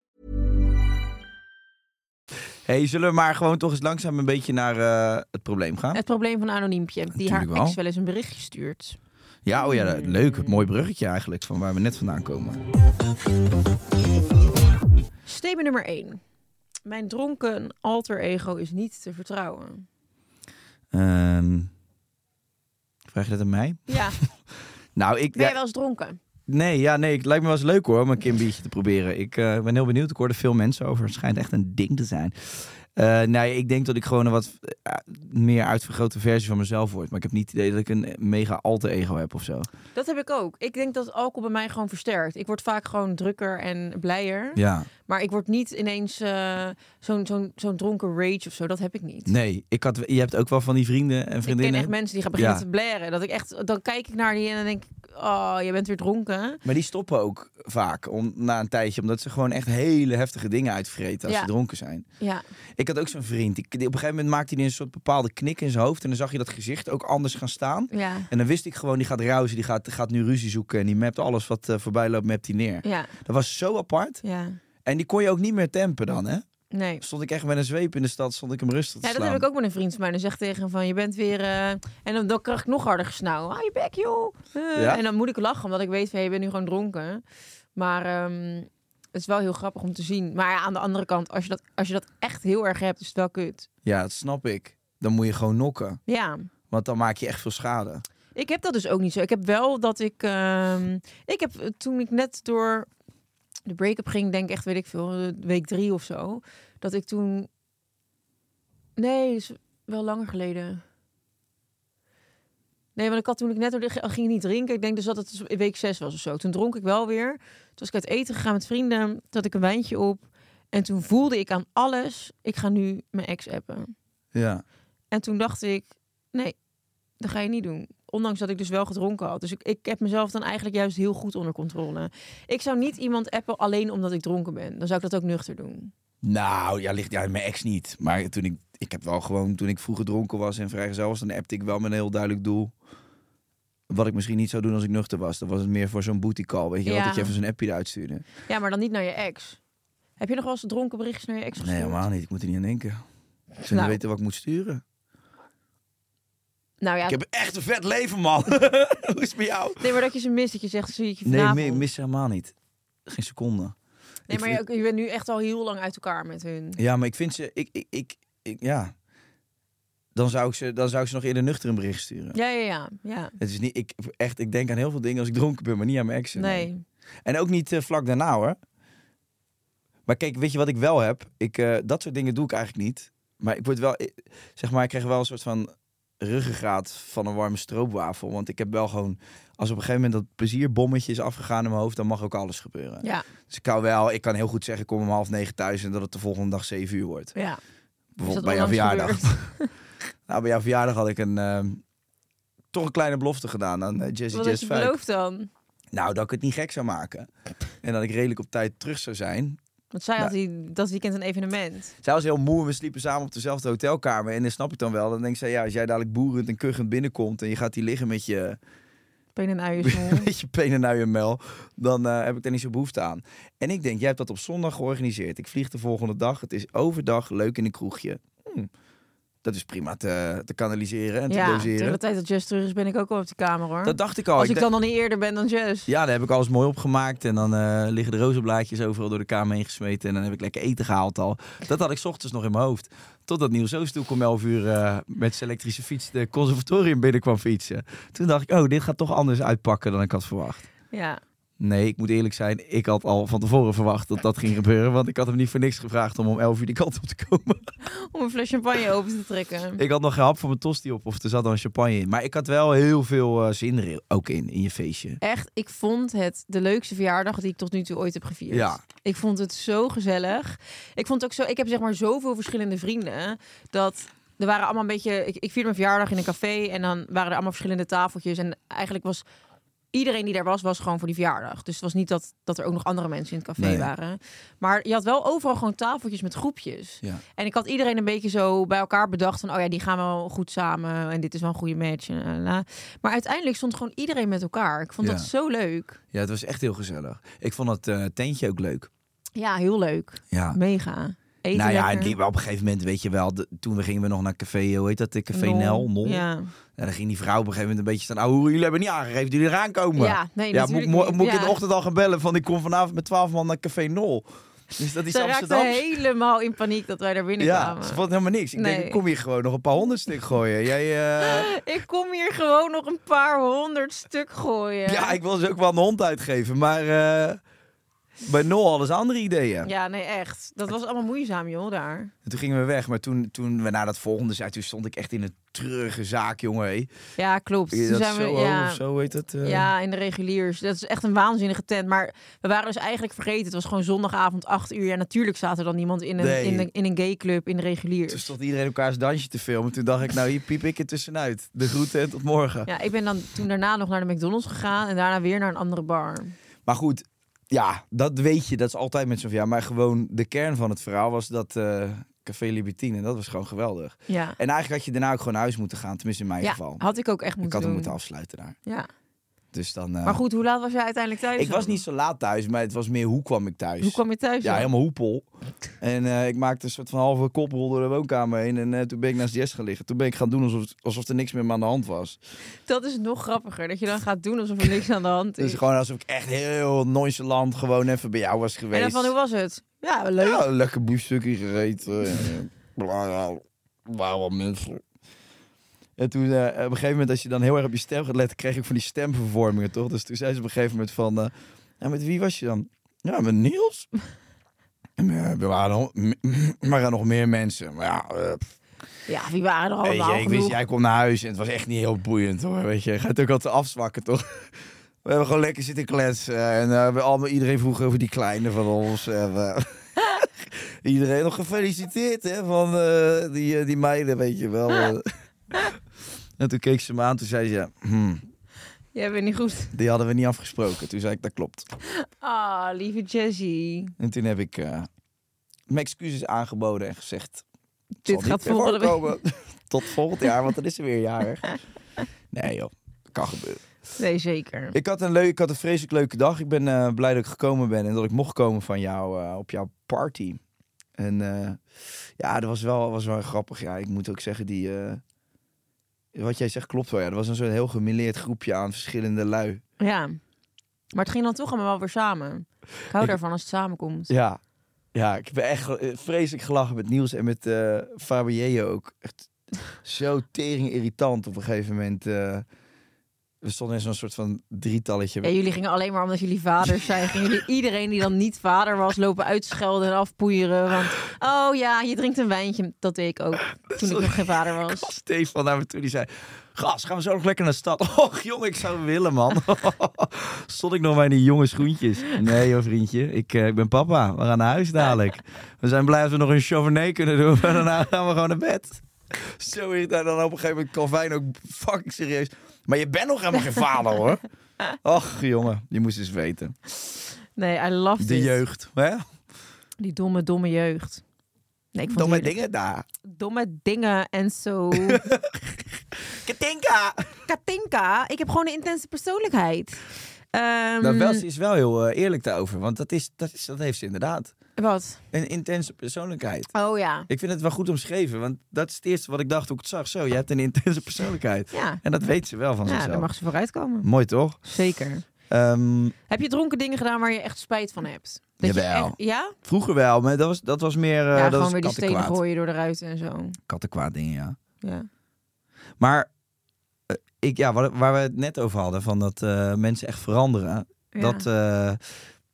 Hey, zullen we maar gewoon toch eens langzaam een beetje naar eh, het probleem gaan? Het probleem van Anoniempje, die Natuurlijk haar wel. ex wel eens een berichtje stuurt. Ja, oh ja, leuk. Mooi bruggetje eigenlijk, van waar we net vandaan komen. Statement nummer 1. Mijn dronken alter ego is niet te vertrouwen. Ehm, vraag je dat aan mij? Ja, Nou, ik... ben je ja, wel eens dronken? Nee, ja, nee, het lijkt me wel eens leuk hoor, om een keer een biertje te proberen. Ik eh, ben heel benieuwd. Ik hoorde veel mensen over. Het schijnt echt een ding te zijn. Eh, nee, ik denk dat ik gewoon een wat eh, meer uitvergrote versie van mezelf word. Maar ik heb niet het idee dat ik een mega alter ego heb of zo. Dat heb ik ook. Ik denk dat alcohol bij mij gewoon versterkt. Ik word vaak gewoon drukker en blijer. Ja. Maar ik word niet ineens zo'n zo'n zo'n dronken rage of zo. Dat heb ik niet. Nee, ik had, je hebt ook wel van die vrienden en Ik vriendinnen. ken echt mensen die gaan beginnen Ja. te blaren. Dat ik echt, dan kijk ik naar die en dan denk ik, oh, je bent weer dronken. Maar die stoppen ook vaak om, na een tijdje, omdat ze gewoon echt hele heftige dingen uitvreten als Ja. ze dronken zijn. Ja, Ik had ook zo'n vriend. Die, die- op een gegeven moment maakte hij een soort bepaalde knik in zijn hoofd. En dan zag je dat gezicht ook anders gaan staan. ja, En dan wist ik gewoon, die gaat rousen, die gaat, gaat nu ruzie zoeken. En die mapt alles wat eh, voorbij loopt, mapt hij neer. ja, Dat was zo apart. ja. En die kon je ook niet meer tempen dan, hè? Nee. Stond ik echt met een zweep in de stad, stond ik hem rustig te Ja, dat heb ik ook met een vriend van mij. Dan zegt tegen hem van, je bent weer... eh, En dan, dan krijg ik nog harder gesnauw. Hou je bek, joh. Eh, Ja? En dan moet ik lachen, omdat ik weet van, je bent nu gewoon dronken. Maar ehm, het is wel heel grappig om te zien. Maar ja, aan de andere kant, als je, dat, als je dat echt heel erg hebt, is het wel kut. Ja, dat snap ik. Dan moet je gewoon nokken. Ja. Want dan maak je echt veel schade. Ik heb dat dus ook niet zo. Ik heb wel dat ik... ehm, ik heb eh, toen ik net door de break-up ging, denk ik echt, weet ik veel, eh, week drie of zo. Dat ik toen... Nee, is wel langer geleden. Nee, want ik had toen ik net ging niet drinken. Ik denk dus dat het dus week zes was of zo. Toen dronk ik wel weer. Toen was ik uit eten gegaan met vrienden. Toen had ik een wijntje op. En toen voelde ik aan alles, ik ga nu mijn ex appen. Ja. En toen dacht ik, nee, dat ga je niet doen. Ondanks dat ik dus wel gedronken had. Dus ik, ik heb mezelf dan eigenlijk juist heel goed onder controle. Ik zou niet iemand appen alleen omdat ik dronken ben. Dan zou ik dat ook nuchter doen. Nou, ja, ligt ja, mijn ex niet. Maar toen ik, ik heb wel gewoon, toen ik vroeger dronken was en vrijgezel was, dan appte ik wel met een heel duidelijk doel. Wat ik misschien niet zou doen als ik nuchter was. Dan was het meer voor zo'n booty call. Weet je wel, dat je even zo'n appje eruit stuurde. Ja, maar dan niet naar je ex. Heb je nog wel eens dronken berichtjes naar je ex Nee, gestuurd? helemaal niet. Ik moet er niet aan denken. Zou Nou. weten wat ik moet sturen. Nou ja, Ik heb echt een vet leven, man. Hoe is het met jou? nee, maar dat je ze mist. Dat je zegt, zie ik je Nee, vanavond. ik mis ze helemaal niet. Geen seconde. Nee, maar je, je bent nu echt al heel lang uit elkaar met hun. Ja, maar ik vind ze... Ik, ik, ik, ik- ja. Dan zou, ik ze, dan zou ik ze nog eerder nuchter een bericht sturen. Ja, ja, ja. ja. Het is niet... Ik, echt, ik denk aan heel veel dingen als ik dronken ben, maar niet aan mijn exen. Nee. En ook niet eh, vlak daarna hoor. Maar kijk, weet je wat ik wel heb? Ik, eh, dat soort dingen doe ik eigenlijk niet. Maar ik word wel, ik- zeg maar, ik krijg wel een soort van ruggengraat van een warme stroopwafel. Want ik heb wel gewoon, als op een gegeven moment dat plezierbommetje is afgegaan in mijn hoofd, dan mag ook alles gebeuren. Ja, Dus ik kan wel, ik kan heel goed zeggen, ik kom om half negen thuis en dat het de volgende dag zeven uur wordt. ja. Bijvoorbeeld bij jouw verjaardag. nou, bij jouw verjaardag had ik een, ehm, toch een kleine belofte gedaan aan uh, Jazzy Wat Jazz is je 5. beloofd dan? Nou, dat ik het niet gek zou maken. En dat ik redelijk op tijd terug zou zijn. Want zij had die, dat weekend een evenement. Zij was heel moe en we sliepen samen op dezelfde hotelkamer. En dan snap ik dan wel. Dan denk zij, ja, als jij dadelijk boerend en kuchend binnenkomt... en je gaat hier liggen met je, Pen en uiensmol. met je pen en je mel... dan eh, heb ik daar niet zo behoefte aan. En ik denk, jij hebt dat op zondag georganiseerd. Ik vlieg de volgende dag. Het is overdag leuk in een kroegje. Hm, dat is prima te, te kanaliseren en te Ja, tegen doseren. de tijd dat Jess terug is, ben ik ook al op de kamer hoor. Dat dacht ik al. Als ik dan al niet eerder ben dan Jess. Ja, daar heb ik alles mooi opgemaakt. En dan eh, liggen de rozenblaadjes overal door de kamer heen gesmeten. En dan heb ik lekker eten gehaald al. Dat had ik 's ochtends nog in mijn hoofd. Totdat Niels Oostoek om 11 uur eh, met zijn elektrische fiets de conservatorium binnenkwam fietsen. Toen dacht ik, oh, dit gaat toch anders uitpakken dan ik had verwacht. Ja. Nee, ik moet eerlijk zijn, ik had al van tevoren verwacht dat dat ging gebeuren. Want ik had hem niet voor niks gevraagd om om 11 uur die kant op te komen. Om een fles champagne open te trekken. ik had nog geen hap voor mijn tosti op of er zat dan champagne in. Maar ik had wel heel veel eh, zin er ook in, in je feestje. Echt, ik vond het de leukste verjaardag die ik tot nu toe ooit heb gevierd. Ja. Ik vond het zo gezellig. Ik vond het ook zo. Ik heb zeg maar zoveel verschillende vrienden dat er waren allemaal een beetje... Ik, ik vierde mijn verjaardag in een café en dan waren er allemaal verschillende tafeltjes. En eigenlijk was iedereen die daar was, was gewoon voor die verjaardag. Dus het was niet dat, dat er ook nog andere mensen in het café Nee. waren. Maar je had wel overal gewoon tafeltjes met groepjes. Ja. En ik had iedereen een beetje zo bij elkaar bedacht van... oh ja, die gaan wel goed samen en dit is wel een goede match. En. Maar uiteindelijk stond gewoon iedereen met elkaar. Ik vond Ja. dat zo leuk. Ja, het was echt heel gezellig. Ik vond het eh, tentje ook leuk. Ja, heel leuk. Ja. Mega. Eten nou ja, die, maar op een gegeven moment, weet je wel, de- toen we gingen we nog naar café, hoe heet dat, de café Nol. Nel, Nol. Ja, En dan ging die vrouw op een gegeven moment een beetje staan, nou, jullie hebben niet aangegeven dat jullie eraan komen. ja nee, ja, moet, ik in de ochtend al gaan bellen van, ik kom vanavond met 12 man naar café Nol. Dus dat is Ze Amsterdam. helemaal in paniek dat wij daar binnenkwamen. Ja, ze vond helemaal niks. Ik Nee. denk, ik kom hier gewoon nog een paar honderd stuk gooien. Jij, eh, Ik kom hier gewoon nog een paar honderd stuk gooien. ja, ik wil ze ook wel een hond uitgeven, maar eh, bij Nol hadden ze andere ideeën. Ja, nee, echt. Dat was allemaal moeizaam, joh, daar. En toen gingen we weg, maar toen, toen we naar dat volgende zijn, toen stond ik echt in een treurige zaak, jongen. hé. Ja, klopt. Toen zijn we, zo, ja, of zo heet het. eh. ja, in de reguliers. Dat is echt een waanzinnige tent. Maar we waren dus eigenlijk vergeten. Het was gewoon zondagavond, 8 uur. Ja, natuurlijk staat er dan niemand in een, Nee. in een, in een gayclub in de reguliers. Toen stond iedereen elkaars dansje te filmen. Toen dacht ik, nou hier piep ik er tussenuit. De groeten en tot morgen. Ja, ik ben dan toen daarna nog naar de McDonald's gegaan. En daarna weer naar een andere bar. Maar goed, ja, dat weet je. Dat is altijd met zo'n ja. Maar gewoon de kern van het verhaal was dat eh, Café Libertine. En dat was gewoon geweldig. Ja, En eigenlijk had je daarna ook gewoon naar huis moeten gaan. Tenminste in mijn ja geval. had ik ook echt ik moeten had hem moeten afsluiten daar. Ja. Dus dan... eh, Maar goed, hoe laat was jij uiteindelijk thuis? Ik was niet zo laat thuis, maar het was meer hoe kwam ik thuis. Hoe kwam je thuis? Ja, helemaal hoepel. En eh, ik maakte een soort van halve koprol door de woonkamer heen. En eh, toen ben ik naast Jess gaan liggen. Toen ben ik gaan doen alsof, alsof er niks meer aan de hand was. Dat is nog grappiger. Dat je dan gaat doen alsof er niks aan de hand is. Dus gewoon alsof ik echt heel nonchalant gewoon even bij jou was en geweest. dan van, hoe was het? Ja, leuk. Ja, lekker biefstukje gegeten. en, eh, bla, wel mensen. En toen, eh, op een gegeven moment, als je dan heel erg op je stem gaat letten, kreeg ik van die stemvervormingen, toch? Dus toen zei ze op een gegeven moment van, ja, met wie was je dan? Ja, met Niels. En, eh, we waren nog, er waren nog meer mensen. Maar ja, Ja, wie waren er allemaal je, ik wist, jij komt naar huis en het was echt niet heel boeiend, hoor. Weet je, gaat ook altijd afzwakken, toch? We hebben gewoon lekker zitten kletsen. En eh, we allemaal, iedereen vroeg over die kleine van ons. En, iedereen nog gefeliciteerd, hè, van die, die meiden, weet je wel. En toen keek ze me aan, toen zei ze, ja, hmm, Jij bent niet goed. die hadden we niet afgesproken. Toen zei ik, dat klopt. Ah, lieve Jessie. En toen heb ik eh, mijn excuses aangeboden en gezegd, het Dit gaat meer volgende week. voorkomen. Tot volgend jaar, want dan is ze weer jarig. Nee joh, kan gebeuren. Nee, zeker. Ik had een, leuk, ik had een vreselijk leuke dag. Ik ben eh, blij dat ik gekomen ben en dat ik mocht komen van jou eh, op jouw party. En eh, ja, dat was wel, was wel grappig. Ja, ik moet ook zeggen, die, eh, wat jij zegt klopt wel. Ja. Er was een soort heel gemilleerd groepje aan verschillende lui. Ja. Maar het ging dan toch allemaal wel weer samen. Ik hou daarvan als het samenkomt. Ja, ja ik heb echt eh, vreselijk gelachen met Niels en met Fabienne ook. Echt zo tering irritant op een gegeven moment. eh. We stonden in zo'n soort van drietalletje. Ja, jullie gingen alleen maar omdat jullie vaders zijn. Gingen jullie iedereen die dan niet vader was lopen uitschelden en afpoeieren. Want, oh ja, je drinkt een wijntje. Dat deed ik ook toen ik nog geen vader was. kwam Stefan naar me toe, die zei... Gas, gaan we zo nog lekker naar de stad? Och, jongen, ik zou willen, man. Stond ik nog bij die jonge schoentjes. Nee, joh, vriendje. Ik, eh, ik ben papa. We gaan naar huis dadelijk. We zijn blij dat we nog een chauvinet kunnen doen. En daarna gaan we gewoon naar bed. Zo irritant. Dan op een gegeven moment Calvin ook fucking serieus. Maar je bent nog helemaal geen vader, hoor. Och, jongen. Je moest eens weten. Nee, I love De it. jeugd. Hè? Die domme, domme jeugd. Nee, ik vond Domme dingen daar. domme dingen en zo. Katinka! Katinka, ik heb gewoon een intense persoonlijkheid. Ehm, Nou, wel, ze is wel heel eh, eerlijk daarover. Want dat, is, dat, is, dat heeft ze inderdaad. Wat? Een intense persoonlijkheid. Oh ja. Ik vind het wel goed omschreven, want dat is het eerste wat ik dacht toen ik het zag. Zo, je hebt een intense persoonlijkheid. Ja, En dat weet ze wel van ja zichzelf. daar mag ze vooruit komen. Mooi toch? Zeker. Ehm, Heb je dronken dingen gedaan waar je echt spijt van hebt? Dat je Jawel. echt, ja? vroeger wel, maar dat was, dat was meer eh ja, dat gewoon was weer die stenen gooien door de ruiten en zo. Kattenkwaad dingen, ja. Ja. Maar ik, ja, waar, waar we het net over hadden, van dat eh, mensen echt veranderen. Ja. Dat, eh,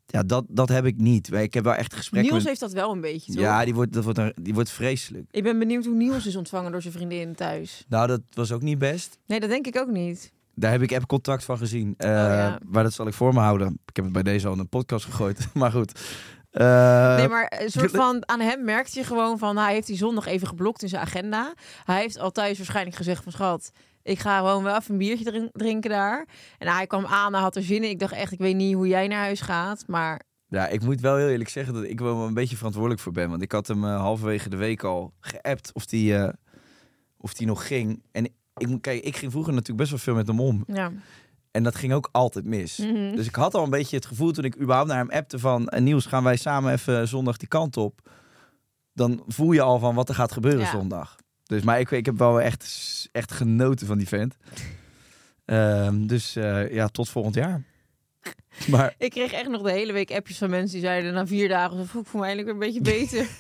ja, dat, dat heb ik niet. Ik heb wel echt gesprekken Niels met... heeft dat wel een beetje, toch? Ja, die wordt, dat wordt, die wordt vreselijk. Ik ben benieuwd hoe Niels is ontvangen door zijn vriendin thuis. Nou, dat was ook niet best. Nee, dat denk ik ook niet. Daar heb ik app-contact van gezien. Eh, Oh, ja. Maar dat zal ik voor me houden. Ik heb het bij deze al in een podcast gegooid. maar goed. Eh, Nee, maar een soort van aan hem merkte je gewoon van hij heeft die zondag even geblokt in zijn agenda. Hij heeft al thuis waarschijnlijk gezegd van schat, ik ga gewoon wel even een biertje drin- drinken daar. En hij kwam aan, hij had er zin in. Ik dacht echt, ik weet niet hoe jij naar huis gaat, maar Ja, ik moet wel heel eerlijk zeggen dat ik wel een beetje verantwoordelijk voor ben. Want ik had hem eh, halverwege de week al geappt of die, eh, of die nog ging. En ik kijken, ik ging vroeger natuurlijk best wel veel met hem om. ja. En dat ging ook altijd mis. Mhm. Dus ik had al een beetje het gevoel toen ik überhaupt naar hem appte van... "Eh, Niels, gaan wij samen even zondag die kant op? Dan voel je al van wat er gaat gebeuren Ja. zondag. Dus, maar ik, ik heb wel echt, echt genoten van die vent. Ehm, dus eh, ja, tot volgend jaar. Maar Ik kreeg echt nog de hele week appjes van mensen die zeiden na vier dagen, zo, ik voel me eigenlijk weer een beetje beter.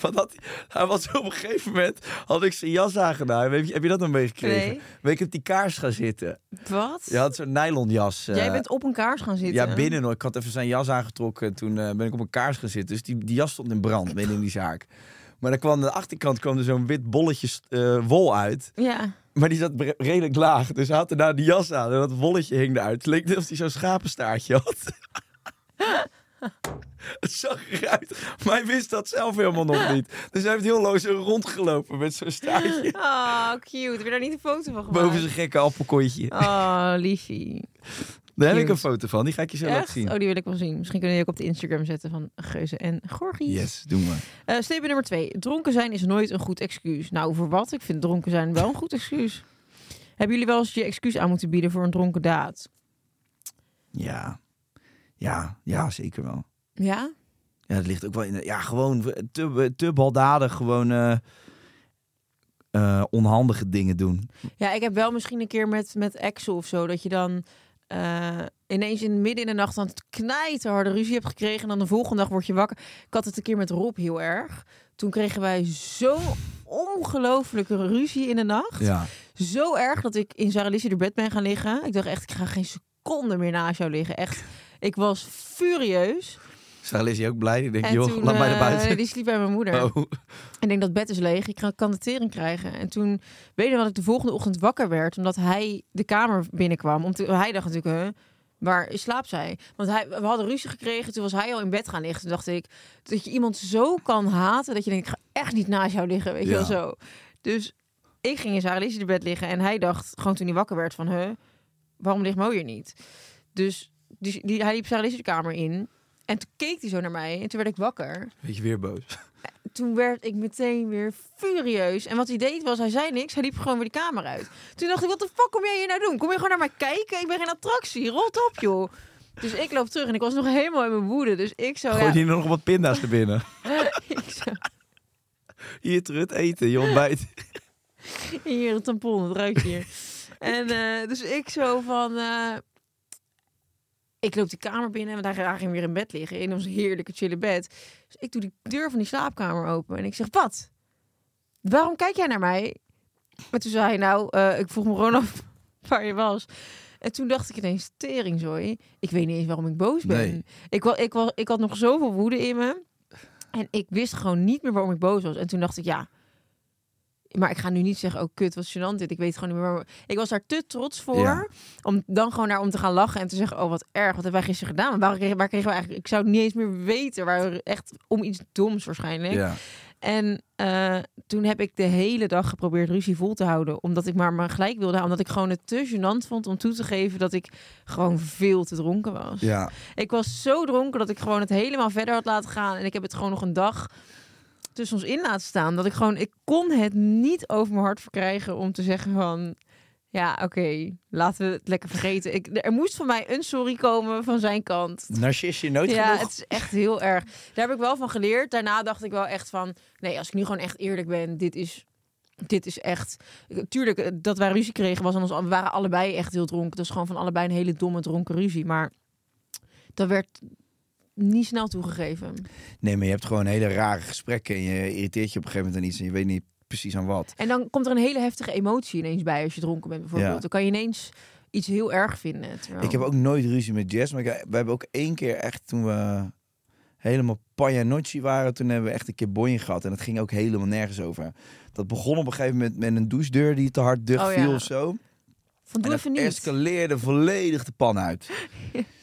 Wat had hij, was op een gegeven moment, had ik zijn jas aangedaan. Heb je, heb je dat nog meegekregen? Nee. Ben ik op die kaars gaan zitten. Wat? Je had zo'n nylonjas. eh, Jij bent op een kaars gaan zitten. Ja, binnen nog. Ik had even zijn jas aangetrokken. Toen eh, ben ik op een kaars gaan zitten. Dus die, die jas stond in brand binnen in die zaak. Maar dan kwam aan de achterkant kwam er zo'n wit bolletje eh, wol uit. Ja. Maar die zat redelijk laag. Dus hij had daarna die jas aan en dat wolletje hing eruit. Het leek net of hij zo'n schapenstaartje had. Het zag eruit. Maar hij wist dat zelf helemaal nog niet. Dus hij heeft heel zo rondgelopen met zo'n staartje Oh, cute. Heb je daar niet een foto van gemaakt? boven zijn gekke appelkontje. Oh, liefie. Daar heb ik een foto van. Die ga ik je zo laten zien. Oh, die wil ik wel zien. Misschien kunnen jullie ook op de Instagram zetten van Geuze en Gorgie. Yes, doen we. Statement nummer twee. Dronken zijn is nooit een goed excuus. Nou, voor wat? Ik vind dronken zijn wel een goed excuus. Hebben jullie wel eens je excuus aan moeten bieden voor een dronken daad? Ja. Ja, ja, zeker wel. Ja? Ja, het ligt ook wel in. de- Ja, gewoon te, te baldadig, gewoon eh, eh, onhandige dingen doen. Ja, ik heb wel misschien een keer met, met exen of zo, dat je dan eh, ineens in midden in de nacht dan knijterharde ruzie hebt gekregen en dan de volgende dag word je wakker. Ik had het een keer met Rob heel erg. Toen kregen wij zo'n ongelofelijke ruzie in de nacht. Ja. Zo erg dat ik in Sarah de bed ben gaan liggen. Ik dacht echt, ik ga geen seconde meer naast jou liggen. Echt, ik was furieus. Sarah Liz je ook blij? Ik denk, En joh, toen, laat mij naar eh, buiten. die sliep bij mijn moeder. Oh. En ik denk dat bed is leeg. Ik ga- kan de tering krijgen. En toen weet je dat ik de volgende ochtend wakker werd. Omdat hij de kamer binnenkwam. Om te, hij dacht natuurlijk, huh, waar slaapt zij? Want hij, we hadden ruzie gekregen. Toen was hij al in bed gaan liggen. Toen dacht ik, dat je iemand zo kan haten. Dat je denkt, ik ga echt niet naast jou liggen. Weet je Ja. wel zo. Dus ik ging in Sarah de bed liggen. En hij dacht, gewoon toen hij wakker werd van, huh, waarom ligt Mo hier niet? Dus die, die, hij liep Sarah de kamer in. En toen keek hij zo naar mij. En toen werd ik wakker Weet je, weer boos. toen werd ik meteen weer furieus. En wat hij deed was, hij zei niks. Hij liep gewoon weer de kamer uit. Toen dacht ik, wat de fuck kom jij hier nou doen? Kom je gewoon naar mij kijken? Ik ben geen attractie. Rot op, joh. Dus ik loop terug en ik was nog helemaal in mijn woede. Dus ik zo, Gooi ja, die nog wat pinda's er binnen. ik zo Hier terug eten, je ontbijt. hier een tampon, het ruikt hier. en eh, dus ik zo van... eh, ik loop die kamer binnen en daar ging hij weer in bed liggen. In ons heerlijke chille bed. Dus ik doe die deur van die slaapkamer open. En ik zeg, wat? Waarom kijk jij naar mij? En toen zei hij, nou, eh, ik vroeg me gewoon af waar je was. En toen dacht ik ineens, teringzooi. Ik weet niet eens waarom ik boos ben. Nee. Ik, wa ik, wa ik had nog zoveel woede in me. En ik wist gewoon niet meer waarom ik boos was. En toen dacht ik, ja... Maar ik ga nu niet zeggen, oh kut, wat gênant dit. Ik weet gewoon niet meer. Ik was daar te trots voor. Ja. Om dan gewoon naar om te gaan lachen en te zeggen, oh wat erg. Wat hebben wij gisteren gedaan? Waar kregen, waar kregen we eigenlijk... Ik zou het niet eens meer weten. Waar we echt om iets doms waarschijnlijk. Ja. En eh, toen heb ik de hele dag geprobeerd ruzie vol te houden. Omdat ik maar, maar gelijk wilde houden. Omdat ik gewoon het te gênant vond om toe te geven dat ik gewoon veel te dronken was. ja. Ik was zo dronken dat ik gewoon het helemaal verder had laten gaan. En ik heb het gewoon nog een dag tussen ons in laten staan. Dat ik gewoon, ik kon het niet over mijn hart verkrijgen om te zeggen van... Ja, oké, laten we het lekker vergeten. Ik, er moest van mij een sorry komen van zijn kant. Narcisje nooit Ja, genoeg. het is echt heel erg. Daar heb ik wel van geleerd. Daarna dacht ik wel echt van... Nee, als ik nu gewoon echt eerlijk ben, dit is... Dit is echt... Tuurlijk, eh, dat wij ruzie kregen was ons... We waren allebei echt heel dronken. Dat is gewoon van allebei een hele domme dronken ruzie. Maar dat werd niet snel toegegeven. Nee, maar je hebt gewoon hele rare gesprekken. En je irriteert je op een gegeven moment aan iets en je weet niet precies aan wat. En dan komt er een hele heftige emotie ineens bij als je dronken bent bijvoorbeeld. Ja. Dan kan je ineens iets heel erg vinden. Terwijl... Ik heb ook nooit ruzie met Jess, maar ik, we hebben ook één keer echt toen we helemaal paglianocci waren, toen hebben we echt een keer bonje gehad en het ging ook helemaal nergens over. Dat begon op een gegeven moment met een douchedeur die te hard dicht Oh ja. viel of zo. Van doe en even dat niet. escaleerde volledig de pan uit.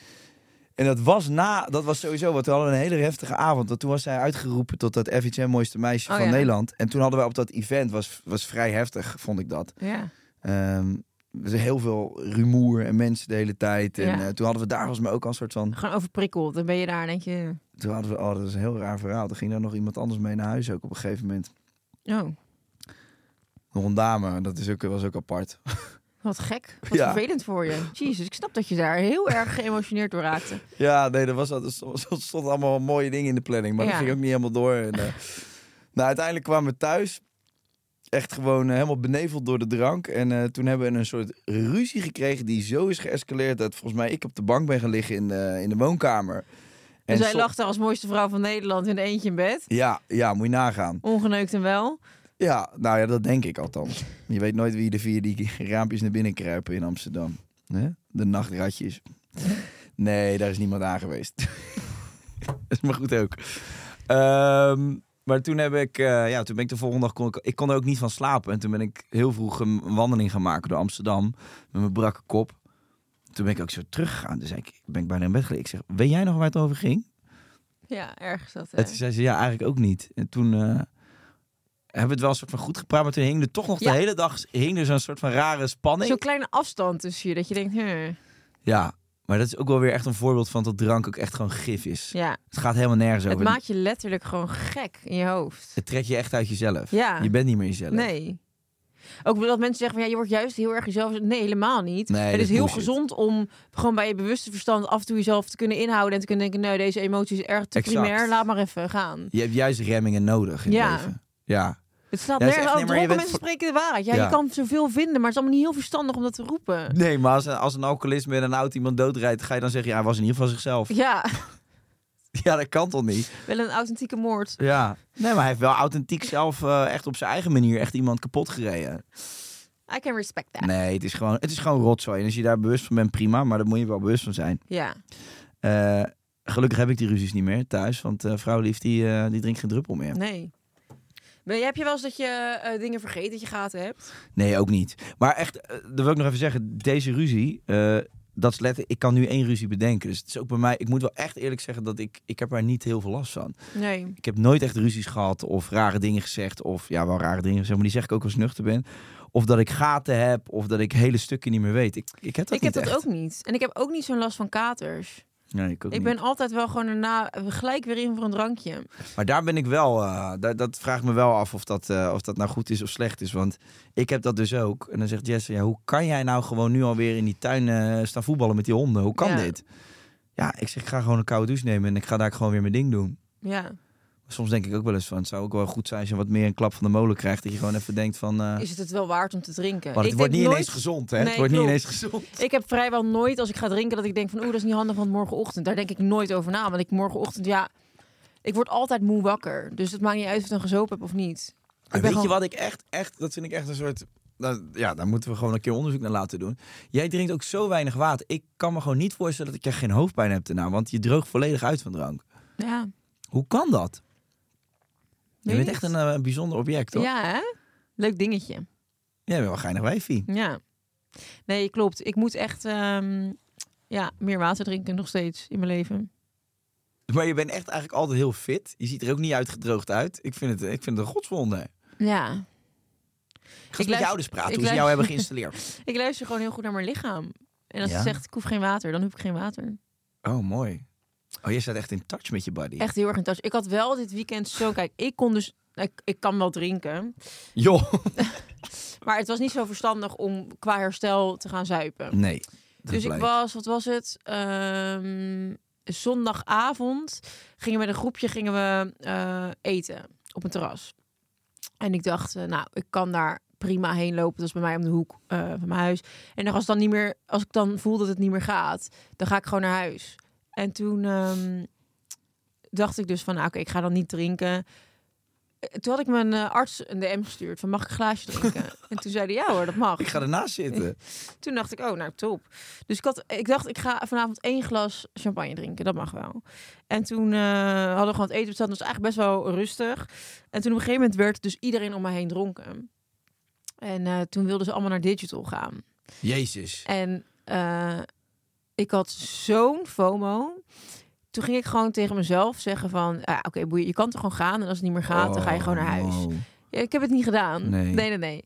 En dat was na, dat was sowieso, want we hadden een hele heftige avond. Want toen was zij uitgeroepen tot dat FHM mooiste meisje Oh, van ja. Nederland. En toen hadden we op dat event, was, was vrij heftig, vond ik dat. Ja. Was heel veel rumoer en mensen de hele tijd. En Ja. eh, toen hadden we daar volgens mij ook al een soort van... Gewoon overprikkeld. Dan ben je daar en denk je... Toen hadden we, oh, dat is een heel raar verhaal. Toen ging er nog iemand anders mee naar huis ook op een gegeven moment. Oh, Nog een dame, dat is ook, was ook apart. wat gek. Wat Ja. vervelend voor je. Jezus, ik snap dat je daar heel erg geëmotioneerd door raakte. Ja, nee, er was, stond er stonden allemaal mooie dingen in de planning. Maar Ja. dat ging ook niet helemaal door. En, eh, nou, uiteindelijk kwamen we thuis. Echt gewoon eh, helemaal beneveld door de drank. En eh, toen hebben we een soort ruzie gekregen die zo is geëscaleerd... dat volgens mij ik op de bank ben gaan liggen in de, in de woonkamer. En En zij lag daar als mooiste vrouw van Nederland in eentje in bed. Ja, ja, moet je nagaan. Ongeneukt en wel. Ja, nou ja, dat denk ik althans. Je weet nooit wie er via die raampjes naar binnen kruipen in Amsterdam. Hè? De nachtratjes. Nee, daar is niemand aan geweest. dat is maar goed ook. Ehm, maar toen heb ik, eh, ja, toen ben ik de volgende dag, kon ik, ik kon er ook niet van slapen. En toen ben ik heel vroeg een wandeling gaan maken door Amsterdam. Met mijn brakke kop. Toen ben ik ook zo teruggegaan. Dus ik ben ik bijna in bed gelegen. Ik zeg, weet jij nog waar het over ging? Ja, ergens dat. En toen zei ze, ja, eigenlijk ook niet. En toen eh, hebben we het wel een soort van goed gepraat. Maar toen hing er toch nog Ja. de hele dag hing er zo'n soort van rare spanning. Zo'n kleine afstand tussen je, dat je denkt, huh. Ja, maar dat is ook wel weer echt een voorbeeld van dat drank ook echt gewoon gif is. ja. Het gaat helemaal nergens Het over. maakt je letterlijk gewoon gek in je hoofd. Het trekt je echt uit jezelf. Ja. Je bent niet meer jezelf. Nee. Ook dat mensen zeggen van ja, je wordt juist heel erg jezelf. Nee, helemaal niet. Nee, het is heel bullshit. gezond om gewoon bij je bewuste verstand af en toe jezelf te kunnen inhouden en te kunnen denken, nee, deze emotie is erg te Exact. primair, laat maar even gaan. Je hebt juist remmingen nodig in Ja. het leven. Ja. Het Ja, is nergens nee, maar je Dronken mensen voor- spreken de waarheid. Ja, Ja. je kan zoveel vinden, maar het is allemaal niet heel verstandig om dat te roepen. Nee, maar als een, als een alcoholist met een auto iemand doodrijdt, ga je dan zeggen, ja, hij was in ieder geval zichzelf. Ja, Ja, dat kan toch niet? wel een authentieke moord. Ja. Nee, maar hij heeft wel authentiek zelf eh, echt op zijn eigen manier echt iemand kapot gereden. I can respect that. Nee, het is gewoon, het is gewoon rotzooi. En als je daar bewust van bent, prima. Maar daar moet je wel bewust van zijn. Ja. Eh, gelukkig heb ik die ruzies niet meer thuis. Want eh vrouw lief, die, die drinkt geen druppel meer. Nee. Ben, heb je wel eens dat je eh, dingen vergeet dat je gaten hebt? Nee, ook niet. Maar echt, eh, dat wil ik nog even zeggen. Deze ruzie, eh, dat is letterlijk... Ik kan nu één ruzie bedenken. Dus het is ook bij mij... Ik moet wel echt eerlijk zeggen dat ik... Ik heb er niet heel veel last van. Nee. Ik heb nooit echt ruzies gehad of rare dingen gezegd. Of ja, wel rare dingen gezegd. Maar die zeg ik ook als nuchter ben. Of dat ik gaten heb. Of dat ik hele stukken niet meer weet. Ik, ik heb dat ik heb dat echt. ook niet. En ik heb ook niet zo'n last van katers. Nee, ik ook Ik niet. ben altijd wel gewoon daarna gelijk weer in voor een drankje. Maar daar ben ik wel, eh, dat, dat vraagt me wel af of dat, eh, of dat nou goed is of slecht is. Want ik heb dat dus ook. En dan zegt Jesse, ja, hoe kan jij nou gewoon nu alweer in die tuin eh, staan voetballen met die honden? Hoe kan Ja. dit? Ja, ik zeg, ik ga gewoon een koude douche nemen en ik ga daar gewoon weer mijn ding doen. Ja. Soms denk ik ook wel eens van, het zou ook wel goed zijn als je wat meer een klap van de molen krijgt. Dat je gewoon even denkt van, eh, Is het het wel waard om te drinken? maar het Ik wordt niet ineens gezond, hè? Nee, het wordt niet ineens gezond. Ik heb vrijwel nooit als ik ga drinken dat ik denk van oeh, dat is niet handig van morgenochtend. Daar denk ik nooit over na. Want ik morgenochtend, ja, ik word altijd moe wakker. Dus het maakt niet uit of ik dan gezopen heb of niet. Weet je wat ik echt, echt, dat vind ik echt een soort... nou, ja, daar moeten we gewoon een keer onderzoek naar laten doen. Jij drinkt ook zo weinig water. Ik kan me gewoon niet voorstellen dat ik er geen hoofdpijn heb daarna. Want je droogt volledig uit van drank. Ja. Hoe kan dat? Je bent ik echt een eh, bijzonder object, toch? Ja, hè? Leuk dingetje. Jij bent wel geinig wijfie. Ja. Nee, klopt. Ik moet echt ehm, ja, meer water drinken nog steeds in mijn leven. Maar je bent echt eigenlijk altijd heel fit. Je ziet er ook niet uitgedroogd uit. Ik vind het, ik vind het een godswonder. Ja. Ik ga eens met luister- jou dus praten, ik hoe ze jou hebben geïnstalleerd. Ik luister gewoon heel goed naar mijn lichaam. En als Ja? het zegt ik hoef geen water, dan hoef ik geen water. Oh, mooi. Oh, je staat echt in touch met je body. Echt heel erg in touch. Ik had wel dit weekend zo, kijk, ik kon dus, ik, ik kan wel drinken. Joh. Maar het was niet zo verstandig om qua herstel te gaan zuipen. Nee. dus ik was, wat was het? Ehm, zondagavond gingen we met een groepje gingen we, eh, eten op een terras. En ik dacht, eh, nou, ik kan daar prima heen lopen. Dat is bij mij om de hoek eh, van mijn huis. En als, dan niet meer, als ik dan voel dat het niet meer gaat, dan ga ik gewoon naar huis. En toen ehm, dacht ik dus van, nou, oké, ik ga dan niet drinken. Eh, Toen had ik mijn eh, arts een DM gestuurd van mag ik een glaasje drinken? en toen zei hij ja hoor, dat mag. Ik ga ernaast zitten. Toen dacht ik, oh, nou top. Dus ik, had, ik dacht, ik ga vanavond één glas champagne drinken. Dat mag wel. En toen eh, hadden we gewoon het eten besteld. Dat was eigenlijk best wel rustig. En toen op een gegeven moment werd dus iedereen om me heen dronken. En toen wilden ze allemaal naar digital gaan. Jezus. En ik had zo'n FOMO. Toen ging ik gewoon tegen mezelf zeggen van... ah, oké, je kan toch gewoon gaan. En als het niet meer gaat, dan ga je gewoon naar huis. Oh, Ja, ik heb het niet gedaan. Nee. nee, nee. nee.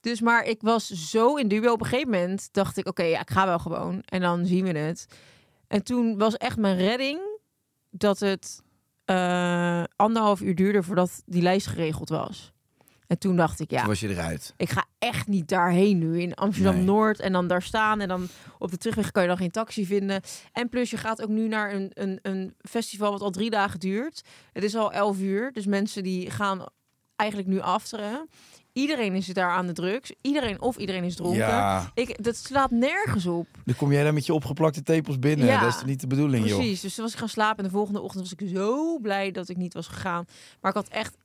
Dus maar ik was zo in dubio. Op een gegeven moment dacht ik, oké, ja, ik ga wel gewoon. En dan zien we het. En toen was echt mijn redding dat het eh, anderhalf uur duurde voordat die lijst geregeld was. En toen dacht ik, ja, Toen was je eruit. ik ga echt niet daarheen nu in Amsterdam Nee. Noord en dan daar staan en dan op de terugweg kan je dan geen taxi vinden. En plus je gaat ook nu naar een, een, een festival wat al drie dagen duurt. Het is al elf uur, dus mensen die gaan eigenlijk nu afteren. Iedereen is daar aan de drugs. Iedereen of iedereen is dronken. Ja, Ik, dat slaat nergens op. dan kom jij daar met je opgeplakte tepels binnen. Ja, dat is niet de bedoeling, joh. Precies. Dus toen was ik gaan slapen en de volgende ochtend was ik zo blij dat ik niet was gegaan. Maar ik had echt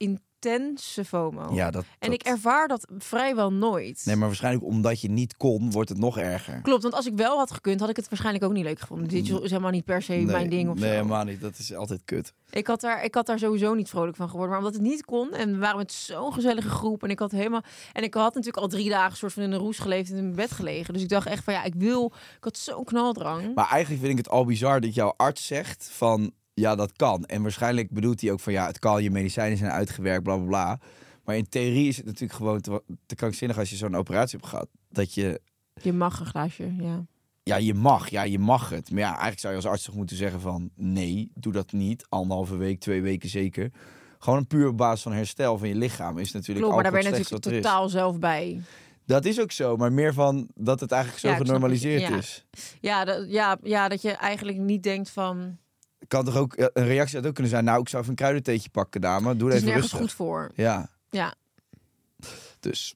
intense FOMO. Ja, dat, En dat- ik ervaar dat vrijwel nooit. Nee, maar waarschijnlijk omdat je niet kon, wordt het nog erger. Klopt, want als ik wel had gekund, had ik het waarschijnlijk ook niet leuk gevonden. Dit is helemaal niet per se mijn ding of. Nee, zo. helemaal niet. Dat is altijd kut. Ik had, daar, ik had daar sowieso niet vrolijk van geworden. Maar omdat het niet kon en we waren met zo'n gezellige groep. En ik had helemaal. En ik had natuurlijk al drie dagen soort van in een roes geleefd en in mijn bed gelegen. Dus ik dacht echt van ja, ik wil. Ik had zo'n knaldrang. Maar eigenlijk vind ik het al bizar dat jouw arts zegt van ja, dat kan. En waarschijnlijk bedoelt hij ook van ja, het kan, je medicijnen zijn uitgewerkt, bla bla bla. Maar in theorie is het natuurlijk gewoon te, te krankzinnig als je zo'n operatie hebt gehad. Dat je, Je mag een glaasje, ja. ja, je mag, ja, je mag het. Maar ja, eigenlijk zou je als arts toch moeten zeggen van nee, doe dat niet. Anderhalve week, twee weken zeker. Gewoon een puur op basis van herstel van je lichaam is natuurlijk Klopt, maar daar ben je natuurlijk totaal zelf bij. Dat is ook zo, maar meer van dat het eigenlijk zo Ja, genormaliseerd ja. is. Ja dat, ja, ja, dat je eigenlijk niet denkt van. Kan toch ook, een reactie had ook kunnen zijn, nou, ik zou even een kruidentheetje pakken, dame. Doe Het even nergens rustig. goed voor. Ja, Ja. dus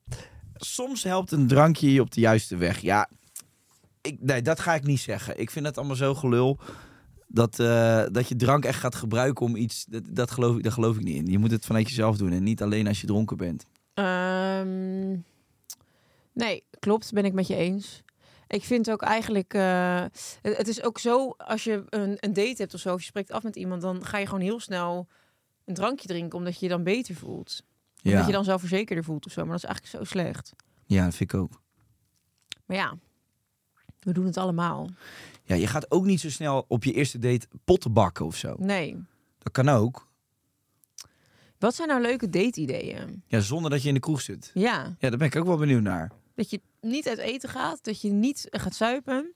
soms helpt een drankje je op de juiste weg. Ja, ik, nee, dat ga ik niet zeggen. Ik vind het allemaal zo gelul. Dat, eh, dat je drank echt gaat gebruiken om iets, dat, dat, geloof, ik- daar geloof ik niet in. Je moet het vanuit jezelf doen en niet alleen als je dronken bent. Ehm, nee, klopt, ben ik met je eens. Ik vind ook eigenlijk, eh, het, het is ook zo, als je een, een date hebt of zo, of je spreekt af met iemand, dan ga je gewoon heel snel een drankje drinken, omdat je je dan beter voelt. Omdat Ja, je dan zelfverzekerder voelt of zo, maar dat is eigenlijk zo slecht. ja, dat vind ik ook. Maar ja, we doen het allemaal. Ja, je gaat ook niet zo snel op je eerste date potten bakken of zo. Nee. Dat kan ook. Wat zijn nou leuke date-ideeën? Ja, zonder dat je in de kroeg zit. Ja, Ja, daar ben ik ook wel benieuwd naar. dat je niet uit eten gaat, dat je niet gaat zuipen.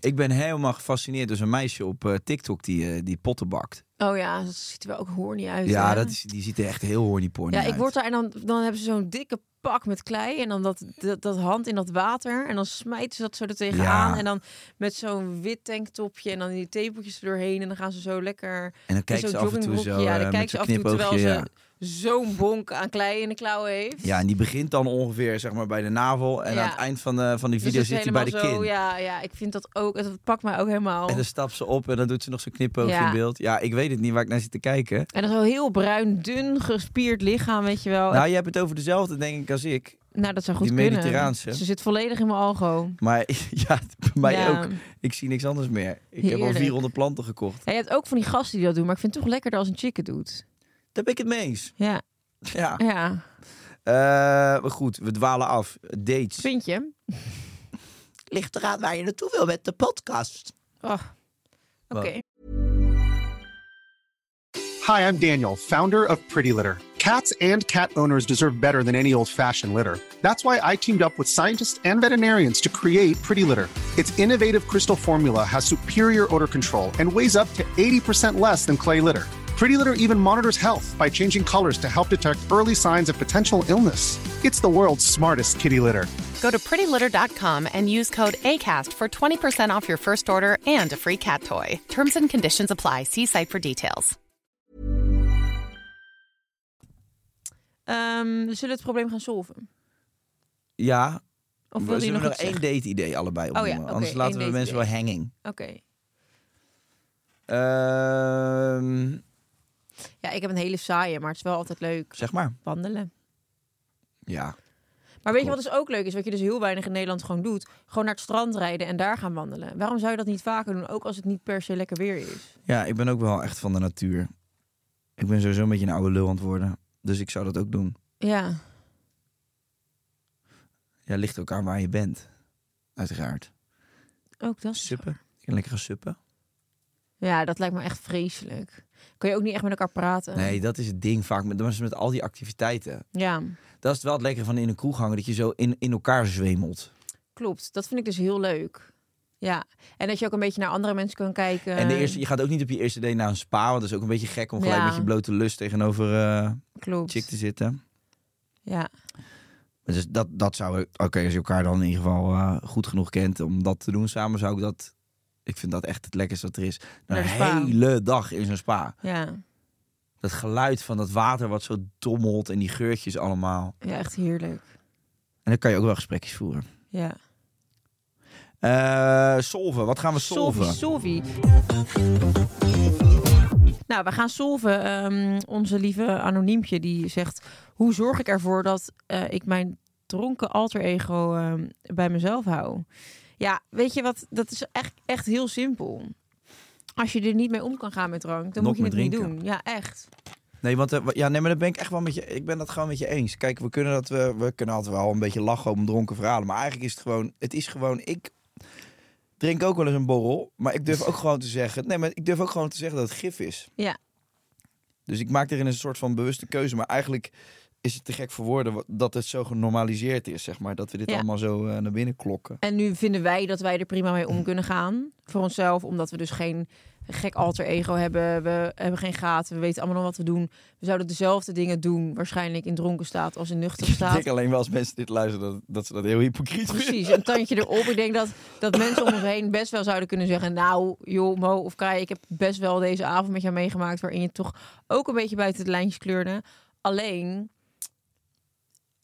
Ik ben helemaal gefascineerd door een meisje op eh, TikTok die, eh, die potten bakt. Oh ja, dat ziet er wel ook horny uit. Ja, hè? dat is, die ziet er echt heel horny porny Ja, ik uit. word daar en dan, dan hebben ze zo'n dikke pak met klei en dan dat, dat, dat hand in dat water en dan smijten ze dat zo er tegenaan Ja. en dan met zo'n wit tanktopje en dan die tepeltjes er doorheen en dan gaan ze zo lekker En dan zo'n ze af en toe zo. Ja, eh, dan met kijkt ze af en toe terwijl ze Ja. Zo'n bonk aan klei in de klauwen heeft. ja, en die begint dan ongeveer zeg maar bij de navel. En Ja. aan het eind van, de, van die Dus video zit hij bij de kin. zo, Ja, ja, ik vind dat ook. Het pakt mij ook helemaal. En dan stapt ze op en dan doet ze nog zo'n knipoogje Ja. in beeld. Ja, ik weet het niet waar ik naar zit te kijken. En dan zo'n heel bruin, dun, gespierd lichaam, weet je wel. Nou, je hebt het over dezelfde denk ik als ik. nou, dat zou goed die kunnen. Mediterraanse. Ze zit volledig in mijn algo. Maar ja, bij mij Ja. ook. Ik zie niks anders meer. Ik heb al Heerlijk. 400 planten gekocht. Ja, je hebt ook van die gasten die dat doen, maar ik vind het toch lekkerder als een chick het doet. Daar ben ik het mee eens. Ja, Ja. ja. Eh, maar goed, we dwalen af. Dates. Vind je? Ligt eraan waar je naartoe wil met de podcast. Oh. Oké. Hi, I'm Daniel, founder of Pretty Litter. Cats and cat owners deserve better than any old fashioned litter. That's why I teamed up with scientists and veterinarians to create Pretty Litter. Its innovative crystal formula has superior odor control and weighs up to 80% less than clay litter. Pretty Litter even monitors health by changing colors to help detect early signs of potential illness. It's the world's smartest kitty litter. Go to prettylitter.com and use code ACAST for 20% off your first order and a free cat toy. Terms and conditions apply. See site for details. Ehm, we zullen het probleem gaan solven. Ja, Of we wil je zullen nog nog iets één zeggen? date-idee allebei Oh ja, opnoemen. oké, Anders laten we mensen wel hanging. Oké. Ehm, Ja, ik heb een hele saaie, maar het is wel altijd leuk. zeg maar. Wandelen. Ja. Maar weet je wat dus ook leuk is? Wat je dus heel weinig in Nederland gewoon doet. Gewoon naar het strand rijden en daar gaan wandelen. Waarom zou je dat niet vaker doen? Ook als het niet per se lekker weer is. ja, ik ben ook wel echt van de natuur. Ik ben sowieso een beetje een oude lul aan het worden. Dus ik zou dat ook doen. Ja. Ja, ligt ook aan waar je bent. Uiteraard. Ook dat. Suppen. En lekker gaan suppen. Ja, dat lijkt me echt vreselijk. Kun je ook niet echt met elkaar praten? Nee, dat is het ding vaak. Met, dat is met al die activiteiten. Ja, Dat is wel het lekkere van in een kroeg hangen. Dat je zo in, in elkaar zwemelt. klopt. Dat vind ik dus heel leuk. Ja, en dat je ook een beetje naar andere mensen kan kijken. En de eerste, je gaat ook niet op je eerste date naar een spa. Want dat is ook een beetje gek om gelijk Ja. met je blote lust tegenover eh Klopt. chick te zitten. Ja, Dus dat, dat zou... Oké, als je elkaar dan in ieder geval eh, goed genoeg kent om dat te doen samen, zou ik dat... Ik vind dat echt het lekkerste wat er is. Een hele dag in zo'n spa. ja. Dat geluid van dat water wat zo dommelt en die geurtjes allemaal. ja, echt heerlijk. En dan kan je ook wel gesprekjes voeren. Ja. Eh solven, wat gaan we solven? Solvi, Nou, we gaan solven. Ehm, onze lieve anoniempje die zegt... Hoe zorg ik ervoor dat eh, ik mijn dronken alter ego ehm, bij mezelf hou? Ja, weet je wat? Dat is echt, echt heel simpel. Als je er niet mee om kan gaan met drank, dan Nog moet je het niet doen. Ja, echt. Nee, want eh, ja, nee, maar dat ben ik echt wel met je. Ik ben dat gewoon met je eens. Kijk, we kunnen dat we, we kunnen altijd wel een beetje lachen om dronken verhalen, maar eigenlijk is het gewoon, het is gewoon ik drink ook wel eens een borrel, maar ik durf ook gewoon te zeggen, nee, maar ik durf ook gewoon te zeggen dat het gif is. Ja. Dus ik maak erin een soort van bewuste keuze, maar eigenlijk is het te gek voor woorden dat het zo genormaliseerd is, zeg maar, dat we dit Ja. allemaal zo eh, naar binnen klokken. En nu vinden wij dat wij er prima mee om kunnen gaan. Voor onszelf, omdat we dus geen gek alter ego hebben. We hebben geen gaten. We weten allemaal nog wat we doen. We zouden dezelfde dingen doen, waarschijnlijk in dronken staat als in nuchter Ik staat. denk alleen wel als mensen dit luisteren dat, dat ze dat heel hypocriet vinden. Precies, een tandje erop. Ik denk dat, dat mensen om ons heen best wel zouden kunnen zeggen... nou, joh, Mo of Kai, ik heb best wel deze avond met jou meegemaakt... waarin je toch ook een beetje buiten de lijntjes kleurde. Alleen,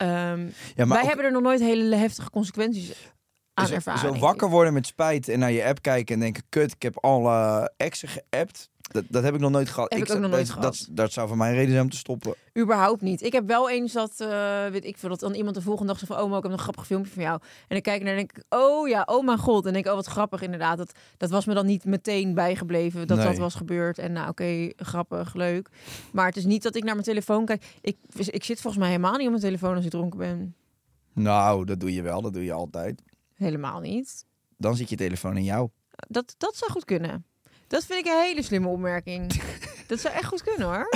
ehm, Ja, wij ook- hebben er nog nooit hele heftige consequenties aan zo, ervaren. zo wakker worden met spijt en naar je app kijken en denken: kut, ik heb alle exen geappt. Dat, dat heb ik nog nooit gehad. Heb ik ook nog nooit dat, gehad. Dat, dat zou voor mij een reden zijn om te stoppen. Überhaupt niet. Ik heb wel eens dat, eh, weet ik veel, dat dan iemand de volgende dag zegt van, oh, Mo, ik heb een grappig filmpje van jou. En ik kijk naar en denk ik, oh ja, oh mijn god. En denk ik, oh, wat grappig inderdaad. Dat, dat was me dan niet meteen bijgebleven dat Nee. dat was gebeurd. En nou, oké, grappig, leuk. Maar het is niet dat ik naar mijn telefoon kijk. Ik, ik zit volgens mij helemaal niet op mijn telefoon als ik dronken ben. Nou, dat doe je wel, dat doe je altijd. Helemaal niet. Dan zit je telefoon in jou. Dat, dat zou goed kunnen. Dat vind ik een hele slimme opmerking. dat zou echt goed kunnen hoor.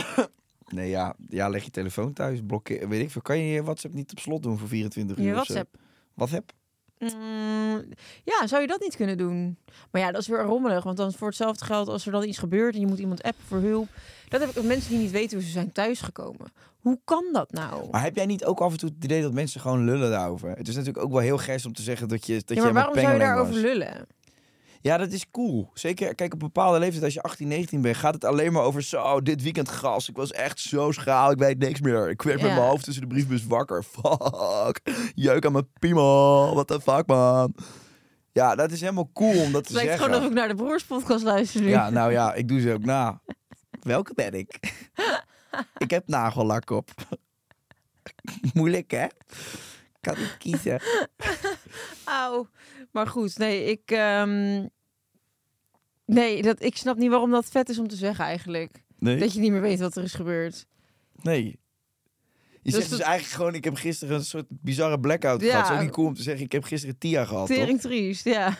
Nee, ja, ja leg je telefoon thuis, blokkeer, weet ik veel. Kan je je WhatsApp niet op slot doen voor 24 uur? Je of zo? WhatsApp. WhatsApp? Mm, ja, zou je dat niet kunnen doen? Maar ja, dat is weer rommelig. Want dan voor hetzelfde geld, als er dan iets gebeurt en je moet iemand appen voor hulp. Dat heb ik mensen die niet weten hoe ze zijn thuisgekomen. Hoe kan dat nou? Maar heb jij niet ook af en toe het idee dat mensen gewoon lullen daarover? Het is natuurlijk ook wel heel gers om te zeggen dat je dat ja, maar waarom zou je daarover was. lullen? Ja, dat is cool. Zeker, kijk, op een bepaalde leeftijd, als je 18, 19 bent, gaat het alleen maar over zo, dit weekend gas. Ik was echt zo schaal, ik weet niks meer. Ik werd met mijn hoofd tussen de briefbus wakker. Fuck. Jeuk aan mijn piemel. What the fuck, man. Ja, dat is helemaal cool om dat te Het lijkt zeggen. gewoon of ik naar de broerspodcast luister nu. Ja, nou ja, ik doe ze ook na. Welke ben ik? ik heb nagellak op. Moeilijk, hè? Ik kan niet kiezen. Auw. Maar goed, nee, ik... ehm, Nee, dat, ik snap niet waarom dat vet is om te zeggen eigenlijk. Nee? Dat je niet meer weet wat er is gebeurd. Nee. Je Dus zegt dus dat- eigenlijk gewoon, ik heb gisteren een soort bizarre blackout Ja. gehad. Ook niet cool om te zeggen, ik heb gisteren Tia gehad, toch? Tering triest, ja. Ik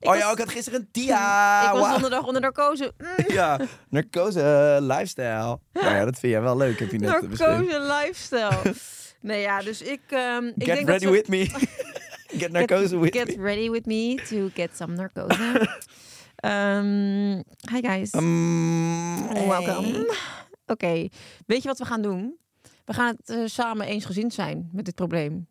oh was- ja, ik had gisteren een Tia! Ik was Wauw. donderdag onder narcose. Mm, Ja, narcose lifestyle. Nou ja, dat vind jij wel leuk, heb je net narcose lifestyle. nee, ja, dus ik... ehm, ik Get denk ready dat we- with me. Get narcose with Get me. ready with me to get some narcose. Ehm, hi guys. Um, Welkom. Oké, weet je wat we gaan doen? We gaan het eh, samen eensgezind zijn met dit probleem.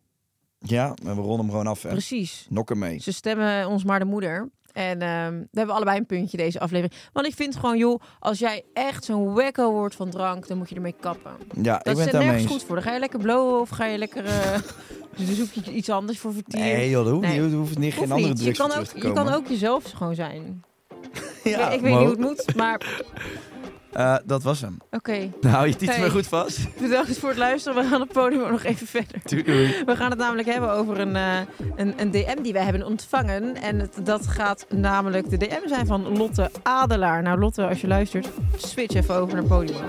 Ja, maar we ronden hem gewoon af, hè. Precies. Nok ermee. Ze stemmen ons maar de moeder. En ehm we hebben allebei een puntje deze aflevering. Want ik vind gewoon, joh, als jij echt zo'n wekko wordt van drank, dan moet je ermee kappen. Ja, Dat ik ben is daarmee nergens eens. goed voor. Dan ga je lekker blowen of ga je lekker... eh dus zoek je iets anders voor vertier. Nee joh, dat hoeft Nee. niet. Er hoeft niet geen andere niet. Je drugs kan, ook, je kan ook jezelf gewoon zijn. Ja, ik weet niet hoe het moet, maar Eh, dat was hem. oké. Nou, je tiet Hey. me goed vast. Bedankt voor het luisteren. We gaan het podium nog even verder. Doei, doei. We gaan het namelijk hebben over een, eh, een, een DM die wij hebben ontvangen. En het, dat gaat namelijk de DM zijn van Lotte Adelaar. Nou Lotte, als je luistert, switch even over naar podium.